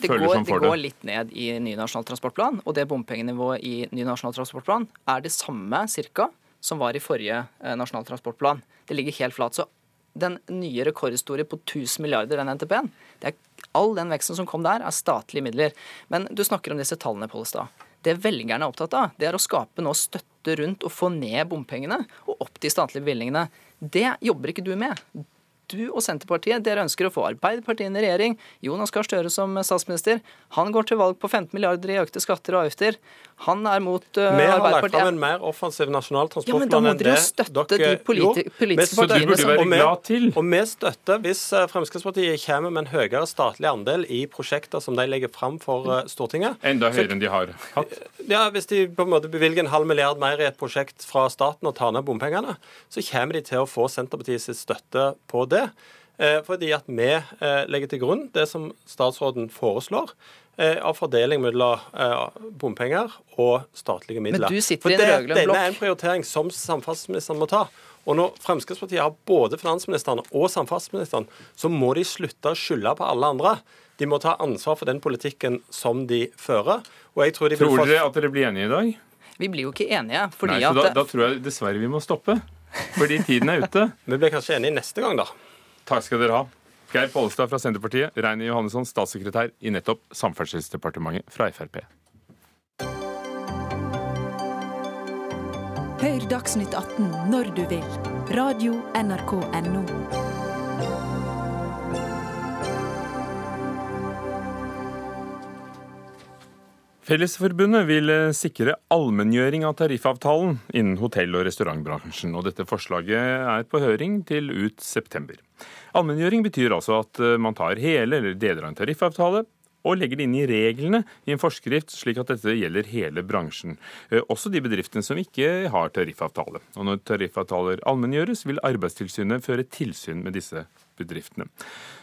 føler går, som for det. Det går litt ned i ny Nasjonal transportplan, og det bompengenivået i ny Nasjonal transportplan er det samme cirka som var i forrige eh, Nasjonal transportplan. Det ligger helt flat. Så den nye rekordhistorie på 1000 milliarder, den NTP-en, all den veksten som kom der, er statlige midler. Men du snakker om disse tallene, Pollestad. Det velgerne er opptatt av, det er å skape nå støtte rundt og få ned bompengene og opp de statlige bevilgningene. Det jobber ikke du med du og Senterpartiet dere ønsker å få Arbeiderpartiet inn i regjering. Jonas Gahr Støre som statsminister. Han går til valg på 15 milliarder i økte skatter og avgifter. Han er mot uh, Vi har lagt fram en mer offensiv nasjonal transportplan ja, enn det dere støtte de politi politiske partiene som og, vi, og vi støtter hvis eh, Fremskrittspartiet kommer med en høyere statlig andel i prosjekter som de legger fram for uh, Stortinget. Enda høyere enn de har hatt? Ja, Hvis de på en måte bevilger en halv milliard mer i et prosjekt fra staten og tar ned bompengene, så kommer de til å få Senterpartiets støtte på det. Eh, fordi at vi eh, legger til grunn det som statsråden foreslår eh, av fordeling mellom bompenger og statlige midler. Men du sitter i en rød-grønn blokk. Denne er en prioritering som samferdselsministeren må ta. Og når Fremskrittspartiet har både finansministeren og samferdselsministeren, så må de slutte å skylde på alle andre. De må ta ansvar for den politikken som de fører. Og jeg tror de tror dere at dere blir enige i dag? Vi blir jo ikke enige. fordi Nei, så da, da tror jeg dessverre vi må stoppe. Fordi tiden er ute. Vi blir kanskje enige neste gang, da. Takk skal dere ha. Geir Pollestad fra Senterpartiet, Reine Johannesson, statssekretær i nettopp Samferdselsdepartementet fra Frp. Hør Dagsnytt 18 når du vil. Radio NRK Radio.nrk.no. Fellesforbundet vil eh, sikre allmenngjøring av tariffavtalen innen hotell- og restaurantbransjen. og Dette forslaget er på høring til ut september. Allmenngjøring betyr altså at eh, man tar hele eller deler av en tariffavtale og legger det inn i reglene i en forskrift, slik at dette gjelder hele bransjen. Eh, også de bedriftene som ikke har tariffavtale. Og Når tariffavtaler allmenngjøres, vil Arbeidstilsynet føre tilsyn med disse bedriftene.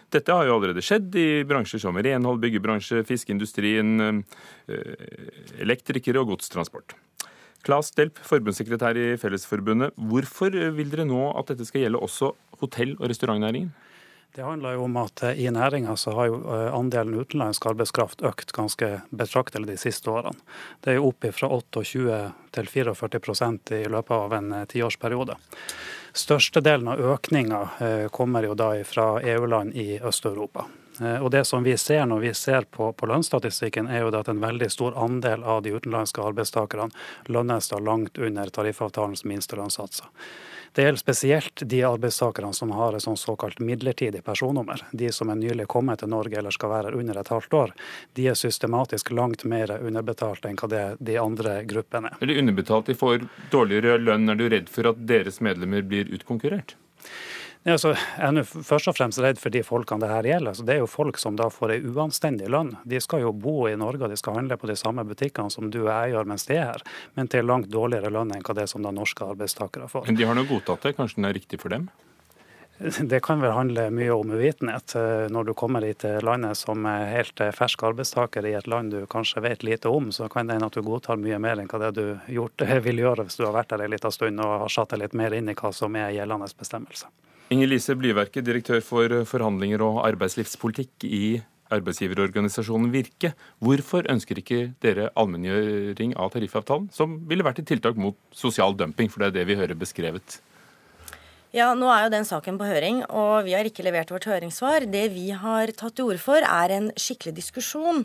Dette har jo allerede skjedd i bransjer som renhold, byggebransje, fiskeindustrien, eh, elektrikere og godstransport. Claes Delp, forbundssekretær i Fellesforbundet. Hvorfor vil dere nå at dette skal gjelde også hotell- og restaurantnæringen? Det handler jo om at eh, i næringa så har jo eh, andelen utenlandsk arbeidskraft økt ganske betraktelig de siste årene. Det er jo opp fra 28 til 44% i løpet av en tiårsperiode. Størstedelen av økninga eh, kommer jo da fra EU-land i Øst-Europa. Eh, og Det som vi ser når vi ser på, på lønnsstatistikken, er jo at en veldig stor andel av de utenlandske arbeidstakerne lønnes da langt under tariffavtalens minstelønnssatser. Det gjelder spesielt de arbeidstakerne som har et såkalt midlertidig personnummer. De som er nylig kommet til Norge eller skal være under et halvt år. De er systematisk langt mer underbetalt enn hva det de andre gruppene er. Er de underbetalt, de får dårligere lønn. Er du redd for at deres medlemmer blir utkonkurrert? Ja, altså, jeg er først og fremst redd for de folkene det her gjelder. Altså, det er jo folk som da får ei uanstendig lønn. De skal jo bo i Norge og de skal handle på de samme butikkene som du og jeg gjør mens de er her, men til langt dårligere lønn enn hva det er som da norske arbeidstakere får. Men de har nå godtatt det, kanskje den er riktig for dem? Det kan vel handle mye om uvitenhet. Eh, når du kommer hit til landet som helt eh, fersk arbeidstaker i et land du kanskje vet lite om, så kan det hende at du godtar mye mer enn hva det du gjort, vil gjøre hvis du har vært der en liten stund og har satt deg litt mer inn i hva som er gjeldende bestemmelse. Inger Lise Blyverke, direktør for forhandlinger og arbeidslivspolitikk i arbeidsgiverorganisasjonen Virke. Hvorfor ønsker ikke dere allmenngjøring av tariffavtalen, som ville vært et tiltak mot sosial dumping, for det er det vi hører beskrevet? Ja, Nå er jo den saken på høring, og vi har ikke levert vårt høringssvar. Det vi har tatt til orde for, er en skikkelig diskusjon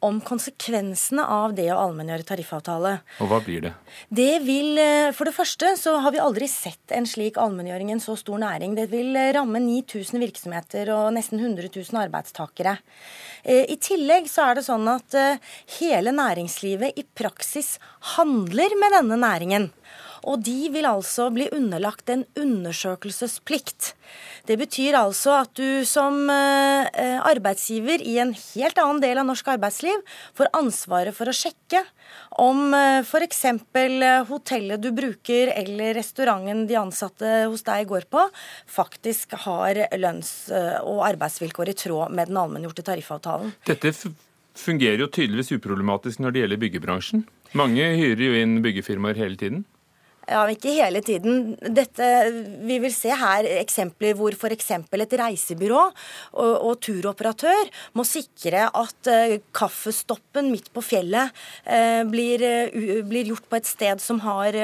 om konsekvensene av det å allmenngjøre tariffavtale. Og hva blir det? Det vil, eh, For det første så har vi aldri sett en slik allmenngjøring i en så stor næring. Det vil eh, ramme 9000 virksomheter og nesten 100 000 arbeidstakere. Eh, I tillegg så er det sånn at hele næringslivet i praksis handler med denne næringen. Og de vil altså bli underlagt en undersøkelsesplikt. Det betyr altså at du som eh, arbeidsgiver i en helt annen del av norsk arbeidsliv får ansvaret for å sjekke om eh, f.eks. Eh, hotellet du bruker eller restauranten de ansatte hos deg går på, faktisk har lønns- og arbeidsvilkår i tråd med den allmenngjorte tariffavtalen. Dette fungerer jo tydeligvis uproblematisk når det gjelder byggebransjen. Mange hyrer jo inn byggefirmaer hele tiden. Ja, ikke hele tiden. Dette, vi vil se her eksempler hvor f.eks. et reisebyrå og, og, turoperatør må sikre at uh, kaffestoppen midt på fjellet uh, blir, uh, blir, gjort på et sted som har,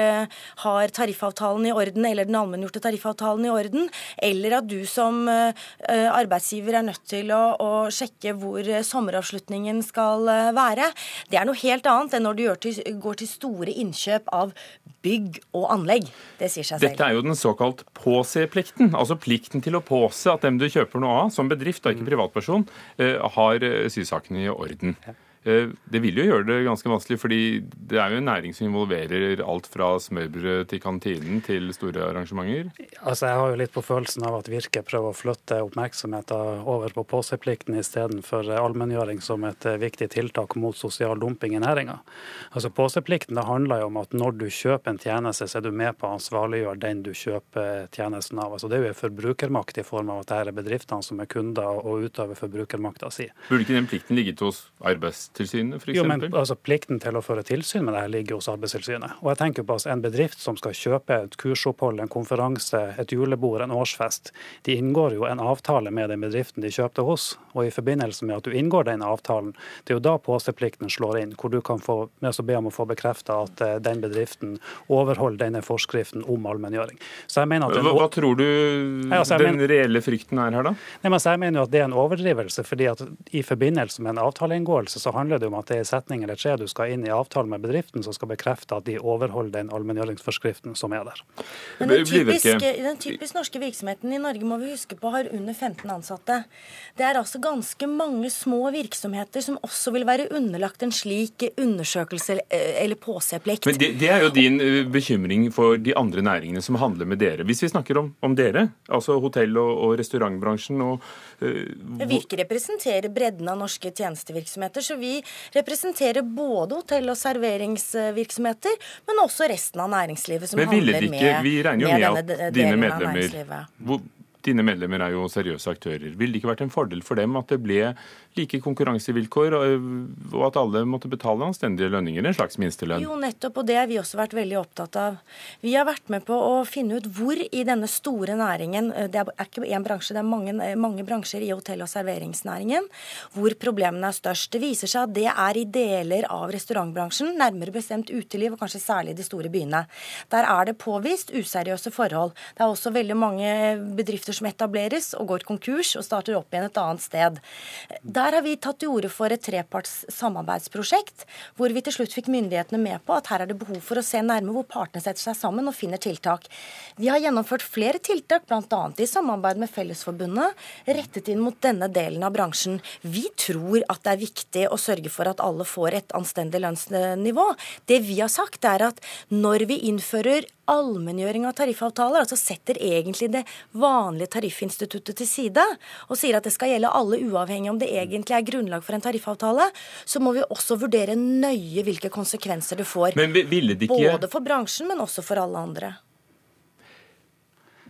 har, tariffavtalen i orden, eller den allmenngjorte tariffavtalen i orden, eller at du som arbeidsgiver er nødt til å, å sjekke hvor sommeravslutningen skal være. Det er noe helt annet enn når du til, går til store innkjøp av bygg og anlegg. Det sier seg selv. Dette er jo den såkalt påse-plikten. Altså plikten til å påse at dem du kjøper noe av, som bedrift og ikke privatperson, eh, har eh, sysakene i orden. Eh, det vil jo gjøre det ganske vanskelig, fordi det er jo en næring som involverer alt fra smørbrød til kantinen til store arrangementer? Altså, Jeg har jo litt på følelsen av at Virke prøver å flytte oppmerksomheten over på påseplikten istedenfor allmenngjøring som et eh, viktig tiltak mot sosial dumping i næringa. Altså, påseplikten det handler jo om at når du kjøper en tjeneste, så er du med på å ansvarliggjøre den du kjøper tjenesten av. Altså, det er jo en forbrukermakt i form av at det er bedriftene som er kunder og utøver forbrukermakta si. Burde ikke den plikten ligget hos arbeids Arbeidstilsynet f.eks.? Jo, men altså, Plikten til å føre tilsyn med det her ligger hos Arbeidstilsynet. Og jeg tenker på altså, En bedrift som skal kjøpe et kursopphold, en konferanse, et julebord, en årsfest, de inngår jo en avtale med den bedriften de kjøpte hos. Og i forbindelse med at du inngår den avtalen, det er jo da påseplikten slår inn, hvor du kan få, be om å få bekrefta at uh, den bedriften overholder denne forskriften om allmenngjøring. Så jeg mener at hva, hva tror du Nei, altså, den mener, reelle frykten er her, da? Nei, men så jeg mener jo at det er en overdrivelse. fordi at i forbindelse med en avtaleinngåelse så handler det om at det er setning eller tre du skal inn i avtalen med bedriften som skal bekrefte at de overholder den allmenngjøringsforskriften som er der. Men den typisk, den typisk norske virksomheten i Norge må vi huske på har under 15 ansatte. Det er altså ganske mange små virksomheter som også vil være underlagt en slik undersøkelse eller påseplikt. Men det, det, er jo din eh, bekymring for de andre næringene som handler med dere. Hvis vi snakker om, om dere, altså hotell- og, og restaurantbransjen og uh, Virke representerer bredden av norske tjenestevirksomheter. så vi representerer både hotell- og serveringsvirksomheter, men også resten av næringslivet som handler med, med denne delen av næringslivet. Dine medlemmer er jo seriøse aktører. Ville det ikke vært en fordel for dem at det ble like konkurransevilkår, og at alle måtte betale anstendige lønninger, en slags minstelønn? Jo, nettopp, og det har vi også vært veldig opptatt av. Vi har vært med på å finne ut hvor i denne store næringen, det er ikke én bransje, det er mange, mange bransjer i hotell- og serveringsnæringen, hvor problemene er størst. Det viser seg at det er i deler av restaurantbransjen, nærmere bestemt uteliv, og kanskje særlig de store byene. Der er det påvist useriøse forhold. Det er også veldig mange bedrifter bedrifter som etableres og går konkurs og starter opp igjen et annet sted. Der har vi tatt til orde for et treparts samarbeidsprosjekt, hvor vi til slutt fikk myndighetene med på at her er det behov for å se nærme hvor partene setter seg sammen og finner tiltak. Vi har gjennomført flere tiltak, bl.a. i samarbeid med Fellesforbundet, rettet inn mot denne delen av bransjen. Vi tror at det er viktig å sørge for at alle får et anstendig lønnsnivå. Det vi har sagt, er at når vi innfører allmenngjøring av tariffavtaler, altså setter egentlig det vanlige tariffinstituttet til side og sier at det skal gjelde alle uavhengig om det egentlig er grunnlag for en tariffavtale, så må vi også vurdere nøye hvilke konsekvenser det får. Men ville det ikke... Både for bransjen, men også for alle andre.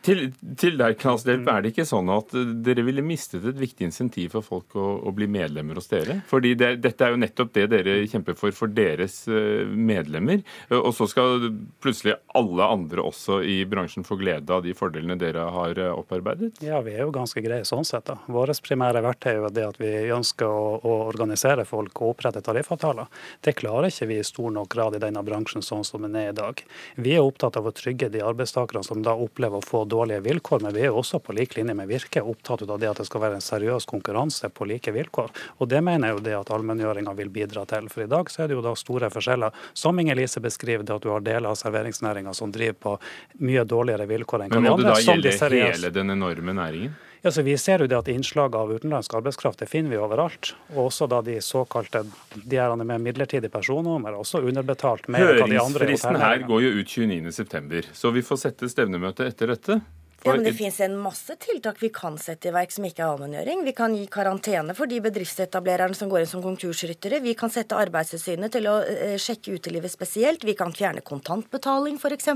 Til, til deg, Knas Delp, er det ikke sånn at dere ville mistet et viktig insentiv for folk å, å bli medlemmer hos dere? Fordi det, dette er jo nettopp det dere kjemper for for deres eh, medlemmer. Og så skal plutselig alle andre også i bransjen få glede av de fordelene dere har eh, opparbeidet? Ja, vi er jo ganske greie sånn sett. da. Vårt primære verktøy er det at vi ønsker å, å organisere folk og opprette tariffavtaler. Det klarer ikke vi i stor nok grad i denne bransjen sånn som den er i dag. Vi er opptatt av å trygge de arbeidstakerne som da opplever å få dårlige vilkår, men vi er jo også på lik linje med Virke opptatt av det at det skal være en seriøs konkurranse på like vilkår. Og Det mener jeg jo det at allmenngjøringa vil bidra til. For i dag så er det jo da store forskjeller, som Inger Lise beskriver det at du har deler av serveringsnæringa som driver på mye dårligere vilkår enn hverandre. Men må det da gjelde hele den enorme næringen? Ja, så Vi ser jo det at innslaget av utenlandsk arbeidskraft det finner vi overalt. Og også da de såkalte de er med midlertidig personnummer, også underbetalt mer enn de andre Høringsfristen her går jo ut 29.9, så vi får sette stevnemøtet etter dette. Ja, men Det finnes en masse tiltak vi kan sette i verk som ikke er allmenngjøring. Vi kan gi karantene for de bedriftsetablererne som går inn som konkursryttere. Vi kan sette Arbeidstilsynet til å eh, sjekke utelivet spesielt. Vi kan fjerne kontantbetaling f.eks.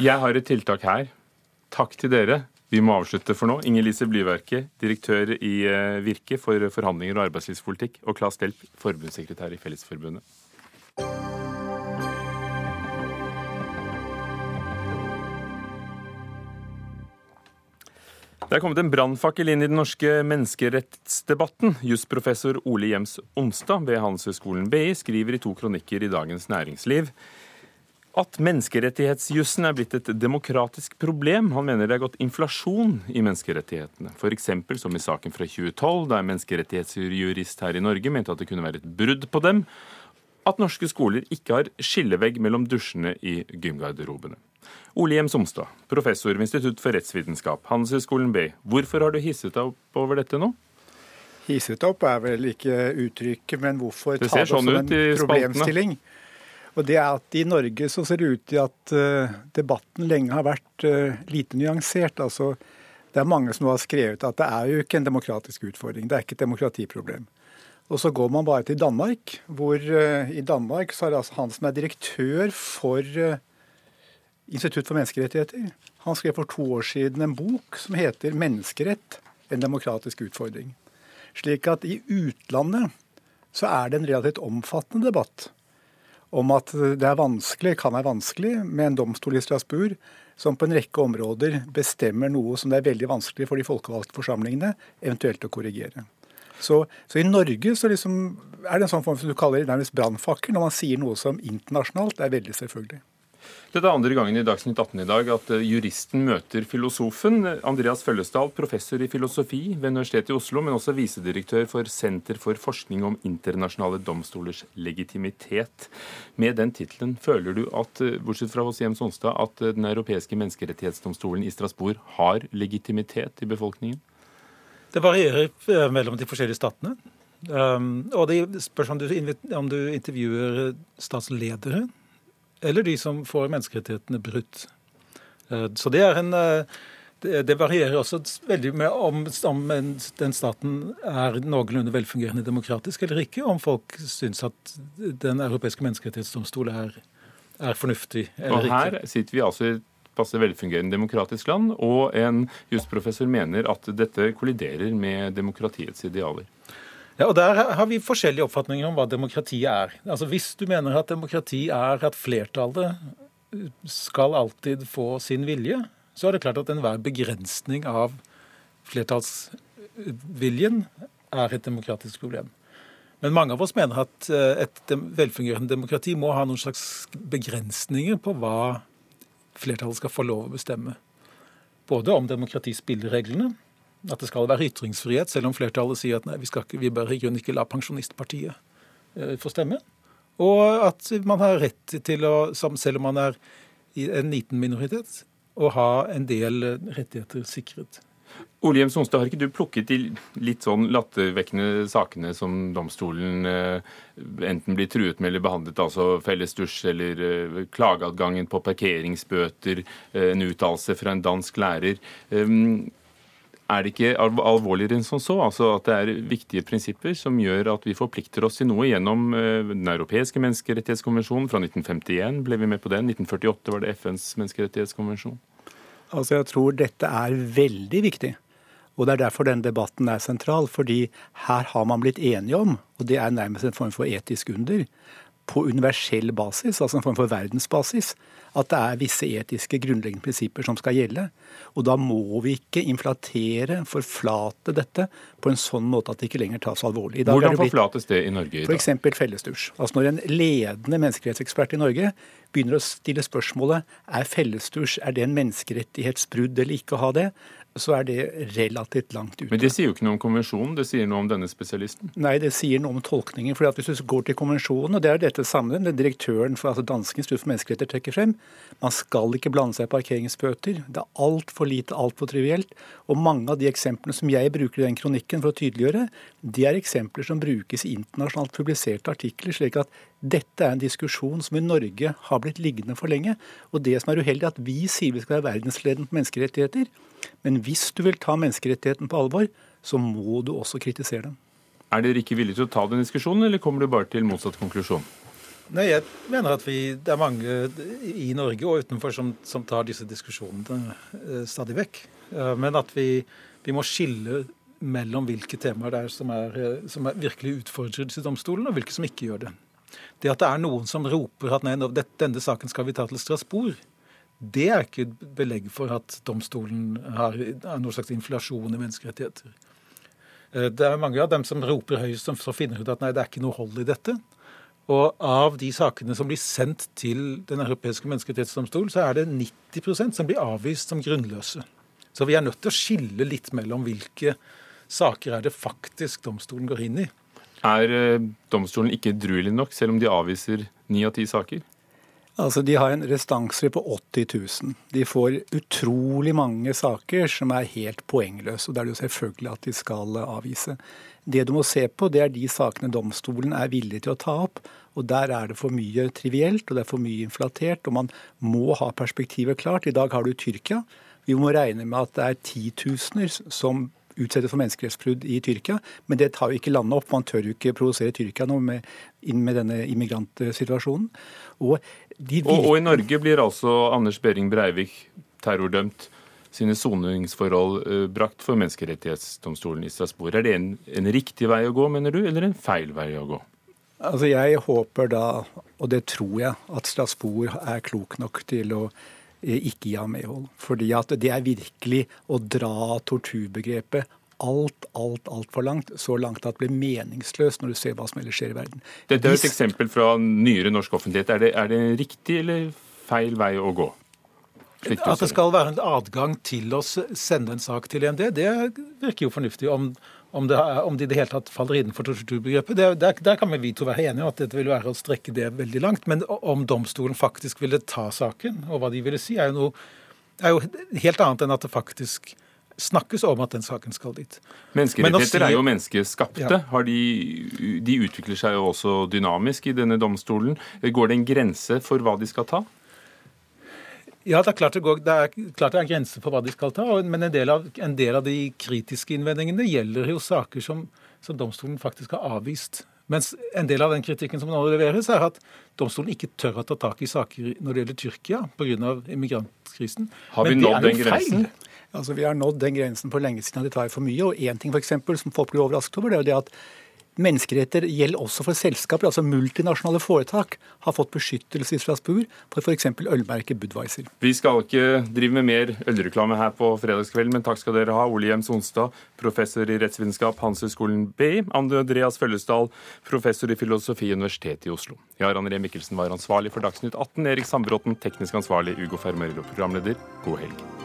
Jeg har et tiltak her. Takk til dere. Vi må avslutte for nå. Inger Lise Blyverke, direktør i eh, Virke for forhandlinger og arbeidslivspolitikk, og Claes Delp, forbundssekretær i Fellesforbundet. Det er kommet en brannfakkel inn i den norske menneskerettsdebatten. Jusprofessor Ole Jems Onstad ved Handelshøyskolen BI skriver i to kronikker i Dagens Næringsliv at menneskerettighetsjussen er blitt et demokratisk problem. Han mener det er gått inflasjon i menneskerettighetene. F.eks. som i saken fra 2012, da en menneskerettighetsjurist her i Norge mente at det kunne være et brudd på dem at norske skoler ikke har skillevegg mellom dusjene i gymgarderobene. Ole Hjem Somstad, professor ved Institutt for rettsvitenskap, Handelshøyskolen B. Hvorfor har du hisset deg opp over dette nå? Hisset opp er vel ikke uttrykket, men hvorfor ta det sånn som en problemstilling? Og det er at I Norge så ser det ut til at uh, debatten lenge har vært uh, lite nyansert. Altså, det er mange som har skrevet at det er jo ikke en demokratisk utfordring. Det er ikke et demokratiproblem. Og så går man bare til Danmark, hvor uh, i Danmark så er det altså han som er direktør for Institutt for menneskerettigheter. Han skrev for to år siden en bok som heter 'Menneskerett en demokratisk utfordring'. Slik at i utlandet så er det en relativt omfattende debatt om at det er vanskelig, kan være vanskelig med en domstol i Strasbourg som på en rekke områder bestemmer noe som det er veldig vanskelig for de folkevalgte forsamlingene eventuelt å korrigere. Så, så i Norge så liksom er det en sånn form som du kaller det nærmest brannfakkel når man sier noe som internasjonalt er veldig selvfølgelig. Dette er andre gangen i Dagsnytt 18 i dag at eh, juristen møter filosofen. Andreas Føllesdal, professor i filosofi ved Universitetet i Oslo, men også visedirektør for Senter for forskning om internasjonale domstolers legitimitet. Med den tittelen, føler du at, eh, bortsett fra hos Jem Sonstad, at eh, Den europeiske menneskerettighetsdomstolen i Strasbourg har legitimitet i befolkningen? Det varierer mellom de forskjellige statene. Um, og det spørs om du, om du intervjuer statsledere eller de som får menneskerettighetene brutt. Eh, så det en eh, det varierer også veldig med om, om den staten er noenlunde velfungerende demokratisk eller ikke, om folk syns at Den europeiske menneskerettighetsdomstol er, er fornuftig eller ikke. Og her sitter vi altså i et passe velfungerende demokratisk land, og en jusprofessor mener at dette kolliderer med demokratiets idealer. Ja, og Der har vi forskjellige oppfatninger om hva demokrati er. Altså Hvis du mener at demokrati er at flertallet skal alltid få sin vilje, så er det klart at enhver begrensning av flertallsviljen er et demokratisk problem. Men mange av oss mener at eh, et velfungerende demokrati må ha noen slags begrensninger på hva flertallet skal få lov å bestemme. Både om demokratispillereglene, at det skal være ytringsfrihet, selv om flertallet sier at nei, vi, ikke, vi bør i grunnen ikke la Pensjonistpartiet eh, få stemme. Og at man har rett til å, selv om man er en liten minoritet, å ha en del rettigheter sikret. Ole Jem Sonstad, har ikke du plukket de litt sånn lattervekkende sakene som domstolen eh, enten blir truet med eller behandlet, altså felles dusj eller eh, klageadgangen på parkeringsbøter, eh, en uttalelse fra en dansk lærer. Er det ikke alvorligere enn som så? Altså at det er viktige prinsipper som gjør at vi forplikter oss til noe gjennom eh, Den europeiske menneskerettighetskonvensjonen fra 1951 ble vi med på den. 1948 var det FNs menneskerettighetskonvensjon. Altså Jeg tror dette er veldig viktig. Og Det er derfor den debatten er sentral. fordi her har man blitt enige om, og det er nærmest en form for etisk under, på universell basis, altså en form for verdensbasis, at det er visse etiske grunnleggende prinsipper som skal gjelde. Og da må vi ikke inflatere, forflate dette på en sånn måte at det ikke lenger tas alvorlig. Hvordan forflates det i Norge i dag? F.eks. fellesdusj. Altså Når en ledende menneskerettsekspert i Norge begynner å stille spørsmålet er fellesdusj er det en menneskerettighetsbrudd eller ikke å ha det, så er det relativt langt ute. Men det sier jo ikke noe om konvensjonen, det sier noe om denne spesialisten? Nei, det sier noe om tolkningen. for Hvis du går til konvensjonen, og det er dette sammen, det direktøren for altså Danske institutt for menneskerettigheter trekker frem, man skal ikke blande seg i parkeringsbøter. Det er altfor lite, altfor trivielt. Og mange av de eksemplene som jeg bruker i den kronikken for å tydeliggjøre, det er eksempler som brukes i internasjonalt publiserte artikler. slik at dette er en diskusjon som i Norge har blitt liggende for lenge. Og det som er uheldig, er at vi sier vi skal være verdensledende på menneskerettigheter. Men hvis du vil ta menneskerettigheten på alvor, så må du også kritisere dem. Er dere ikke villige til å ta den diskusjonen, eller kommer du bare til motsatt konklusjon? Nei, Jeg mener at vi, det er mange i Norge og utenfor som, som tar disse diskusjonene eh, stadig vekk. Eh, men at vi, vi, må skille mellom hvilke temaer det er som, er, eh, som er virkelig utfordrer disse domstolene, og hvilke som ikke gjør det. Det at det er noen som roper at nei, denne saken skal vi ta til Strasbourg, det er ikke belegg for at domstolen har, noen noe slags inflasjon i menneskerettigheter. Eh, det er mange av dem som roper høyest, som finner ut at nei, det er ikke noe hold i dette. Og av de sakene som blir sendt til Den europeiske menneskerettighetsdomstol, så er det 90% som blir avvist som grunnløse. Så vi er nødt til å skille litt mellom hvilke saker er det faktisk domstolen går inn i. Er eh, domstolen ikke edruelig nok, selv om de avviser ni av ti saker? Altså, De har en restanse på 80 000. De får utrolig mange saker som er helt poengløse. og Det er det jo selvfølgelig at de skal avvise. Det du må se på, det er de sakene domstolen er villig til å ta opp. og Der er det for mye trivielt og det er for mye inflatert. og Man må ha perspektivet klart. I dag har du Tyrkia. Vi må regne med at det er titusener som utsettes for menneskerettsbrudd i Tyrkia. Men det tar jo ikke landet opp. Man tør jo ikke provosere Tyrkia nå med, inn med denne immigrantsituasjonen. Og, de og, og, i Norge blir altså Anders Behring Breivik terrordømt. Sine soningsforhold uh, brakt for Menneskerettighetsdomstolen i Strasbourg. Er det en, en riktig vei å gå, mener du, eller en feil vei å gå? Altså Jeg håper da, og det tror jeg, at Strasbourg er klok nok til å ikke gi ham medhold. Fordi at det er virkelig å dra torturbegrepet alt, alt, altfor langt. Så langt at det blir meningsløst når du ser hva som ellers skjer i verden. Dette er et eksempel fra nyere norsk offentlighet. Er det, er det riktig eller feil vei å gå? At det skal være en adgang til å sende en sak til EMD, det virker jo fornuftig. Om, om, det, om de i det hele tatt faller innenfor torturbegrepet, der, der, kan vi to være enige om at dette vil være å strekke det veldig langt. Men om domstolen faktisk ville ta saken, og hva de ville si, er jo, noe, er jo helt annet enn at det faktisk snakkes om at den saken skal dit. Menneskerettigheter er jo menneskeskapte. Ja. De, de utvikler seg jo også dynamisk i denne domstolen. Går det en grense for hva de skal ta? Ja, det er klart det, går, det er klart det er grenser for hva de skal ta. Men en del av, en del av de kritiske innvendingene gjelder jo saker som, som, domstolen faktisk har avvist. Mens en del av den kritikken som nå leveres, er at domstolen ikke tør å ta tak i saker når det gjelder Tyrkia pga. immigrantkrisen. Har vi nådd den grensen? Altså, Vi har nådd den grensen for lenge siden at de tar for mye. Og én ting for eksempel, som folk blir overrasket over, det er jo det at Menneskeretter gjelder også for selskaper, altså multinasjonale foretak, har fått beskyttelse i Strasbourg for f.eks. ølmerket Budwiser. Vi skal ikke drive med mer ølreklame her på fredagskvelden, men takk skal dere ha. Ole Jems Onstad, professor i rettsvitenskap, Handelshøyskolen BI. Andreas Føllesdal, professor i filosofi, Universitetet i Oslo. Jarand Ree Mikkelsen var ansvarlig for Dagsnytt 18. Erik Sandbråten, teknisk ansvarlig. Ugo Fermøylo, programleder. God helg.